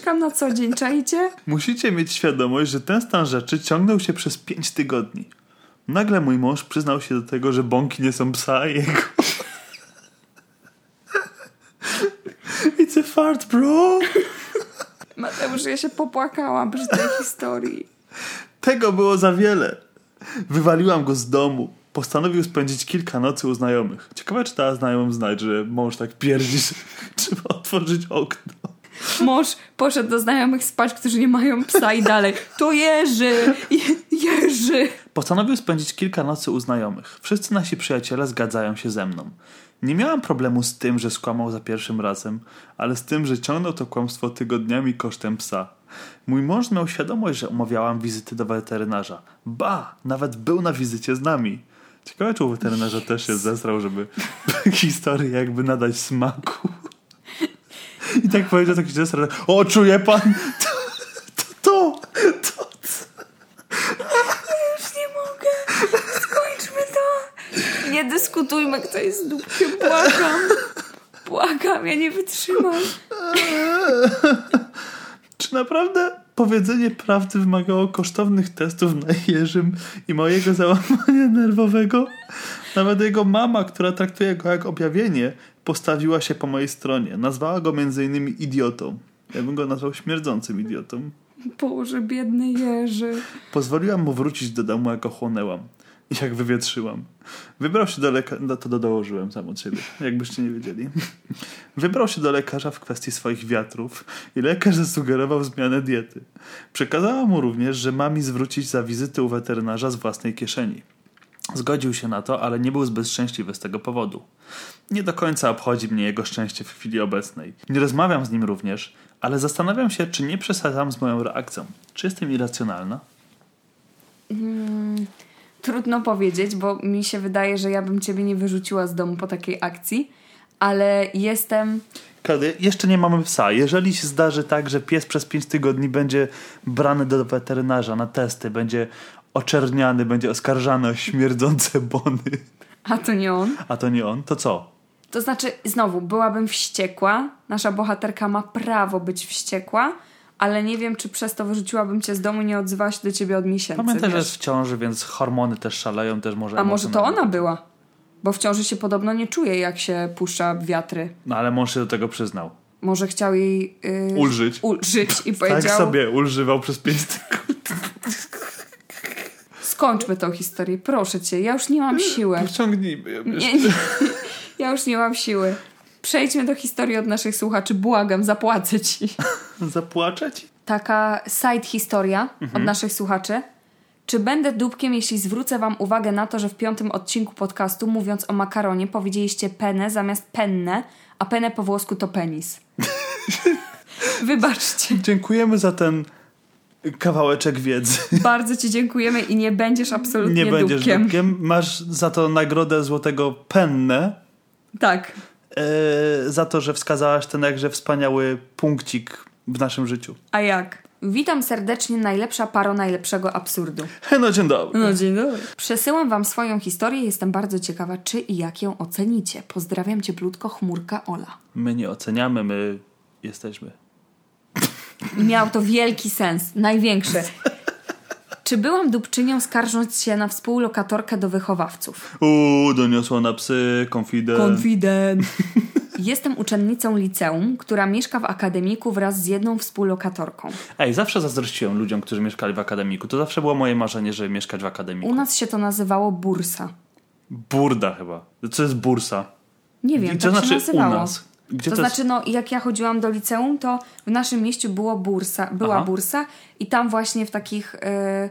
Mieszkam na co dzień, czajcie? Musicie mieć świadomość, że ten stan rzeczy ciągnął się przez pięć tygodni. Nagle mój mąż przyznał się do tego, że bąki nie są psa a jego. It's a fart, bro! Mateusz, ja się popłakałam przy tej historii. Tego było za wiele. Wywaliłam go z domu. Postanowił spędzić kilka nocy u znajomych. Ciekawe, czy ta znajomym znać, że mąż tak pierdzi, że trzeba otworzyć okno. Mąż poszedł do znajomych spać, którzy nie mają psa i dalej. To Jerzy! Je- Jerzy! Postanowił spędzić kilka nocy u znajomych. Wszyscy nasi przyjaciele zgadzają się ze mną. Nie miałam problemu z tym, że skłamał za pierwszym razem, ale z tym, że ciągnął to kłamstwo tygodniami kosztem psa. Mój mąż miał świadomość, że umawiałam wizyty do weterynarza. Ba, nawet był na wizycie z nami. Ciekawe, czy u weterynarza też się zesrał, żeby historię jakby nadać smaku. I tak powiedział taki zesrał, o czuje pan, to, to, to, to Już nie mogę. Skończmy to. Nie dyskutujmy, kto jest dupkiem. Błagam. Błagam, ja nie wytrzymam. Czy naprawdę powiedzenie prawdy wymagało kosztownych testów na Jerzym i mojego załamania nerwowego? Nawet jego mama, która traktuje go jak objawienie, postawiła się po mojej stronie. Nazwała go między innymi idiotą. Ja bym go nazwał śmierdzącym idiotą. Boże, biedny Jerzy. Pozwoliłam mu wrócić do domu, jak ochłonęłam. I jak wywietrzyłam. Wybrał się do lekarza, no to dołożyłem sam od siebie, jakbyście nie wiedzieli. Wybrał się do lekarza w kwestii swoich wiatrów i lekarz zasugerował zmianę diety. Przekazała mu również, że ma mi zwrócić za wizytę u weterynarza z własnej kieszeni. Zgodził się na to, ale nie był zbyt szczęśliwy z tego powodu. Nie do końca obchodzi mnie jego szczęście w chwili obecnej. Nie rozmawiam z nim również, ale zastanawiam się, czy nie przesadzam z moją reakcją. Czy jestem irracjonalna? Trudno powiedzieć, bo mi się wydaje, że ja bym ciebie nie wyrzuciła z domu po takiej akcji, ale jestem. Kady, jeszcze nie mamy psa. Jeżeli się zdarzy tak, że pies przez 5 tygodni będzie brany do weterynarza na testy, będzie oczerniany, będzie oskarżany o śmierdzące bony, A to nie on. a to nie on, to co? To znaczy, znowu, byłabym wściekła. Nasza bohaterka ma prawo być wściekła, ale nie wiem, czy przez to wyrzuciłabym cię z domu i nie odzywała się do ciebie od miesięcy. Pamiętaj, że jest w ciąży, więc hormony też szaleją, też może A może to ona była? Bo w ciąży się podobno nie czuje, jak się puszcza wiatry. No ale mąż się do tego przyznał. Może chciał jej. Yy, Ulżyć. Ulżyć i Tak powiedział. sobie ulżywał przez 5 tygodni. Skończmy tą historię, proszę cię, ja już nie mam siły. Pociągnijmy ją jeszcze. Nie, nie, ja już nie mam siły. Przejdźmy do historii od naszych słuchaczy, błagam, zapłacę ci. Zapłaczę ci? Taka side historia od naszych słuchaczy. Czy będę dupkiem, jeśli zwrócę wam uwagę na to, że w piątym odcinku podcastu, mówiąc o makaronie, powiedzieliście penne zamiast penne, a penne po włosku to penis. Wybaczcie. Dziękujemy za ten kawałeczek wiedzy. Bardzo ci dziękujemy i nie będziesz absolutnie Nie będziesz dupkiem. dupkiem. Masz za to nagrodę złotego pennę. Tak. e, za to, że wskazałaś ten jakże wspaniały punkcik w naszym życiu. A jak? Witam serdecznie, najlepsza paro najlepszego absurdu. No dzień dobry. No dzień dobry. Przesyłam wam swoją historię, jestem bardzo ciekawa, czy i jak ją ocenicie. Pozdrawiam cieplutko, chmurka Ola. My nie oceniamy, my jesteśmy. Miał to wielki sens, największy. Czy byłam dupczynią skarżąc się na współlokatorkę do wychowawców? Uuu, doniosła na psy, konfident. Confident. Jestem uczennicą liceum, która mieszka w akademiku wraz z jedną współlokatorką. Ej, zawsze zazdrościłem ludziom, którzy mieszkali w akademiku. To zawsze było moje marzenie, żeby mieszkać w akademiku. U nas się to nazywało bursa. Burda chyba. Co jest bursa? Nie wiem, I co tak znaczy się u nazywało. nas? Gdzie to, to znaczy, no, jak ja chodziłam do liceum, to w naszym mieście było bursa, była Aha. bursa i tam właśnie w takich e,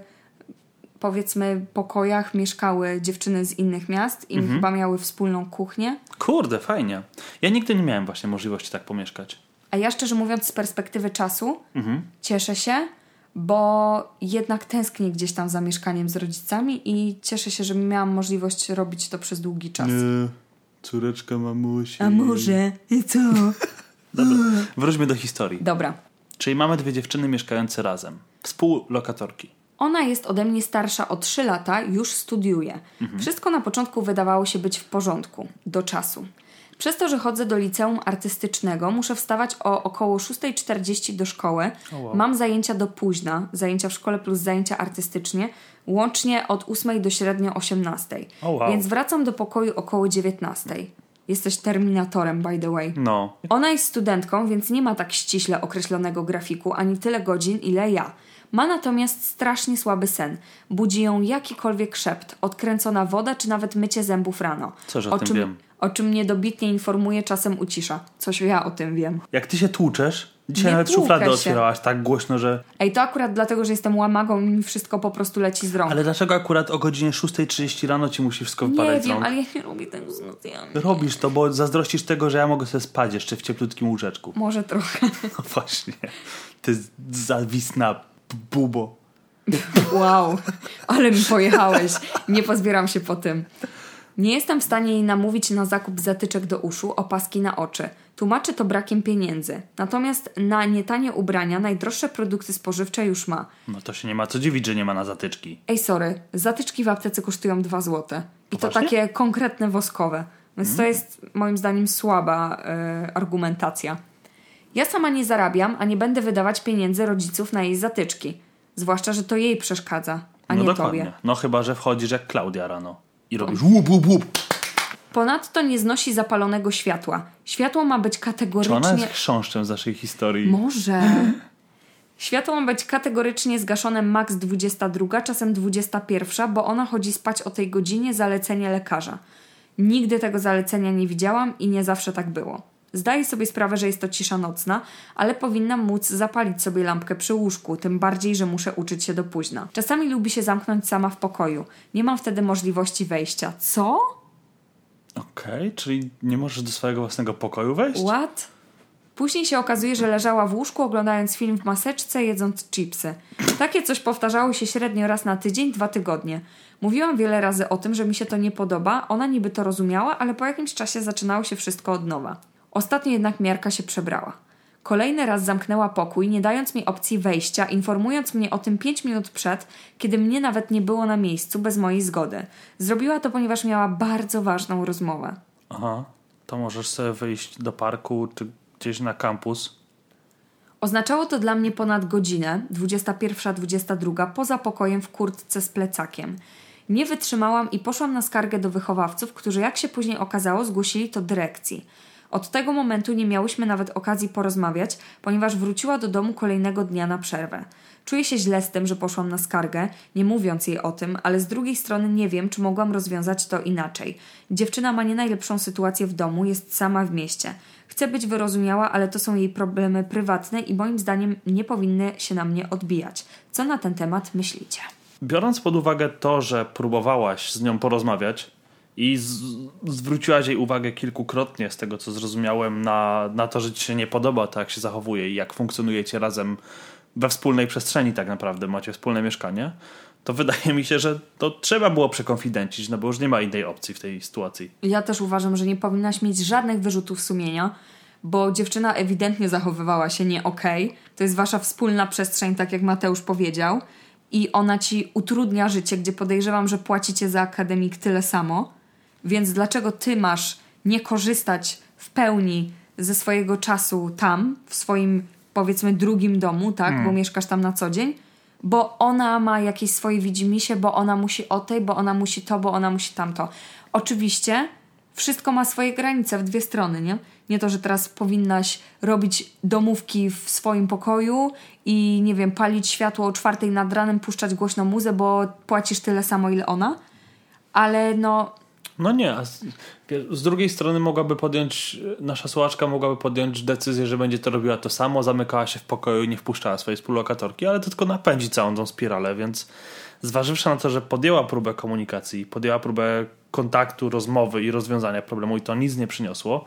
powiedzmy pokojach mieszkały dziewczyny z innych miast i Mhm. chyba miały wspólną kuchnię. Kurde, fajnie. Ja nigdy nie miałem właśnie możliwości tak pomieszkać. A ja szczerze mówiąc z perspektywy czasu Mhm. cieszę się, bo jednak tęsknię gdzieś tam za mieszkaniem z rodzicami i cieszę się, że miałam możliwość robić to przez długi czas. Nie, córeczka mamusi. A może? I co? Dobra, wróćmy do historii. Dobra. Czyli mamy dwie dziewczyny mieszkające razem. Współlokatorki. Ona jest ode mnie starsza o 3 lata, już studiuje. Wszystko na początku wydawało się być w porządku, do czasu. Przez to, że chodzę do liceum artystycznego, muszę wstawać o około 6.40 do szkoły. Mam zajęcia do późna, zajęcia w szkole plus zajęcia artystycznie, łącznie od 8 do średnio 18. O, wow. Więc wracam do pokoju około 19. Jesteś terminatorem, by the way. No. Ona jest studentką, więc nie ma tak ściśle określonego grafiku ani tyle godzin, ile ja. Ma natomiast strasznie słaby sen. Budzi ją jakikolwiek szept, odkręcona woda czy nawet mycie zębów rano. Coś o tym czym, wiem. O czym mnie dobitnie informuje, czasem ucisza. Coś ja o tym wiem. Jak ty się tłuczesz, dzisiaj Nie nawet szufladę otwierałaś tak głośno, że... Ej, to akurat dlatego, że jestem łamagą i mi wszystko po prostu leci z rąk. Ale dlaczego akurat o godzinie 6.30 rano ci musi wszystko nie wypadać z wiem, ale ja nie lubię tego z. Robisz to, bo zazdrościsz tego, że ja mogę sobie spać jeszcze w cieplutkim łóżeczku. Może trochę. No właśnie. Ty zawisna bubo. Wow, ale mi pojechałeś. Nie pozbieram się po tym. Nie jestem w stanie jej namówić na zakup zatyczek do uszu, opaski na oczy. Tłumaczy to brakiem pieniędzy. Natomiast na nietanie ubrania najdroższe produkty spożywcze już ma. No to się nie ma co dziwić, że nie ma na zatyczki. Ej, sorry, zatyczki w aptece kosztują 2 złote. I to Poważnie? takie konkretne woskowe. Więc to jest moim zdaniem słaba e, argumentacja. Ja sama nie zarabiam, a nie będę wydawać pieniędzy rodziców na jej zatyczki. Zwłaszcza, że to jej przeszkadza, a no nie dokładnie. tobie. No chyba, że wchodzisz jak Klaudia rano i robisz łup, łup, łup. Ponadto nie znosi zapalonego światła. Światło ma być Czy ona kategorycznie. jest chrząszczem z naszej historii? Może. Światło ma być kategorycznie zgaszone maks 22, czasem 21, bo ona chodzi spać o tej godzinie zalecenie lekarza. Nigdy tego zalecenia nie widziałam i nie zawsze tak było. Zdaję sobie sprawę, że jest to cisza nocna, ale powinnam móc zapalić sobie lampkę przy łóżku, tym bardziej, że muszę uczyć się do późna. Czasami lubi się zamknąć sama w pokoju. Nie mam wtedy możliwości wejścia. Co? Okej, czyli nie możesz do swojego własnego pokoju wejść? What? Później się okazuje, że leżała w łóżku oglądając film w maseczce, jedząc chipsy. Takie coś powtarzało się średnio raz na tydzień, dwa tygodnie. Mówiłam wiele razy o tym, że mi się to nie podoba, ona niby to rozumiała, ale po jakimś czasie zaczynało się wszystko od nowa. Ostatnio jednak miarka się przebrała. Kolejny raz zamknęła pokój, nie dając mi opcji wejścia, informując mnie o tym pięć minut przed, kiedy mnie nawet nie było na miejscu bez mojej zgody. Zrobiła to, ponieważ miała bardzo ważną rozmowę. Aha, to możesz sobie wyjść do parku czy gdzieś na kampus. Oznaczało to dla mnie ponad godzinę, 21-22, poza pokojem w kurtce z plecakiem. Nie wytrzymałam i poszłam na skargę do wychowawców, którzy, jak się później okazało, zgłosili to dyrekcji. Od tego momentu nie miałyśmy nawet okazji porozmawiać, ponieważ wróciła do domu kolejnego dnia na przerwę. Czuję się źle z tym, że poszłam na skargę, nie mówiąc jej o tym, ale z drugiej strony nie wiem, czy mogłam rozwiązać to inaczej. Dziewczyna ma nie najlepszą sytuację w domu, jest sama w mieście. Chce być wyrozumiała, ale to są jej problemy prywatne i moim zdaniem nie powinny się na mnie odbijać. Co na ten temat myślicie? Biorąc pod uwagę to, że próbowałaś z nią porozmawiać i z, zwróciłaś jej uwagę kilkukrotnie, z tego co zrozumiałem, na, na to, że ci się nie podoba to, jak się zachowuje i jak funkcjonujecie razem we wspólnej przestrzeni, tak naprawdę macie wspólne mieszkanie, to wydaje mi się, że to trzeba było przekonfidencić, no bo już nie ma innej opcji w tej sytuacji. Ja też uważam, że nie powinnaś mieć żadnych wyrzutów sumienia, bo dziewczyna ewidentnie zachowywała się nie okej. To jest wasza wspólna przestrzeń, tak jak Mateusz powiedział. I ona ci utrudnia życie, gdzie podejrzewam, że płacicie za akademik tyle samo. Więc dlaczego ty masz nie korzystać w pełni ze swojego czasu tam, w swoim powiedzmy drugim domu, tak, bo mieszkasz tam na co dzień? Bo ona ma jakieś swoje widzimisię, bo ona musi o tej, bo ona musi to, bo ona musi tamto. Oczywiście wszystko ma swoje granice w dwie strony, nie? Nie to, że teraz powinnaś robić domówki w swoim pokoju i nie wiem, palić światło o czwartej nad ranem, puszczać głośno muzę, bo płacisz tyle samo, ile ona. Ale no, No nie, a z, z drugiej strony mogłaby podjąć, nasza słuchaczka mogłaby podjąć decyzję, że będzie to robiła to samo, zamykała się w pokoju i nie wpuszczała swojej współlokatorki, ale to tylko napędzi całą tą spiralę, więc zważywszy na to, że podjęła próbę komunikacji, podjęła próbę kontaktu, rozmowy i rozwiązania problemu i to nic nie przyniosło,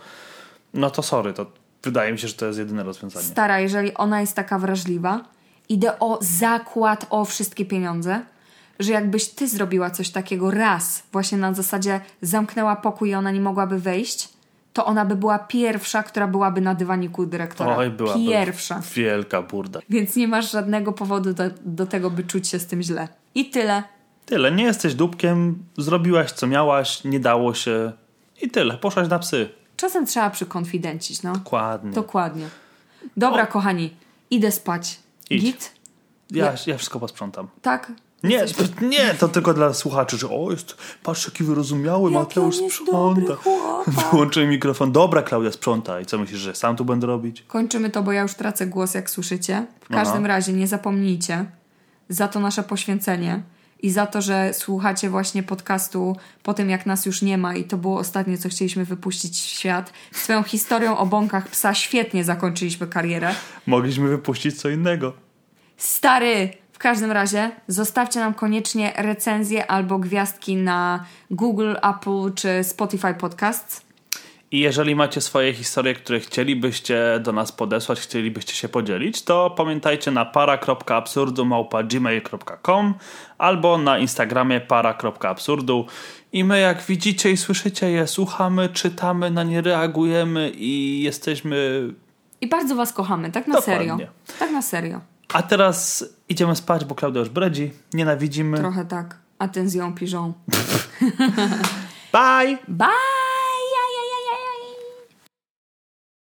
no to sorry, to wydaje mi się, że to jest jedyne rozwiązanie. stara, jeżeli ona jest taka wrażliwa, idę o zakład o wszystkie pieniądze, że jakbyś ty zrobiła coś takiego raz, właśnie na zasadzie zamknęła pokój i ona nie mogłaby wejść, to ona by była pierwsza, która byłaby na dywaniku dyrektora. Oj, byłaby Pierwsza. wielka burda. Więc nie masz żadnego powodu do, do tego, by czuć się z tym źle. I tyle. Tyle, nie jesteś dupkiem, zrobiłaś co miałaś, nie dało się i tyle, poszłaś na psy. Czasem trzeba przykonfidencić, no. Dokładnie. Dokładnie. Dobra, kochani, idę spać. Idź. Git? Ja, ja wszystko posprzątam. Tak? Nie, to, nie, to tylko dla słuchaczy, że o, jest, patrz jaki wyrozumiały, Mateusz on jest sprząta. Wyłączyłem mikrofon. Dobra, Klaudia, sprzątaj. Co myślisz, że sam tu będę robić? Kończymy to, bo ja już tracę głos, jak słyszycie. W każdym Aha. razie nie zapomnijcie za to nasze poświęcenie i za to, że słuchacie właśnie podcastu po tym, jak nas już nie ma i to było ostatnie, co chcieliśmy wypuścić w świat. Swoją historią o bąkach psa świetnie zakończyliśmy karierę. Mogliśmy wypuścić co innego. Stary! W każdym razie zostawcie nam koniecznie recenzję albo gwiazdki na Google, Apple czy Spotify Podcasts. I jeżeli macie swoje historie, które chcielibyście do nas podesłać, chcielibyście się podzielić, to pamiętajcie na para.absurdu.gmail.com albo na Instagramie para.absurdu i my jak widzicie i słyszycie je słuchamy, czytamy, na nie reagujemy i jesteśmy... I bardzo was kochamy, tak na Dokładnie. serio. Tak na serio. A teraz idziemy spać, bo Klaudia już bredzi, nienawidzimy. Trochę tak. A ten z ją piżą. Bye! Bye!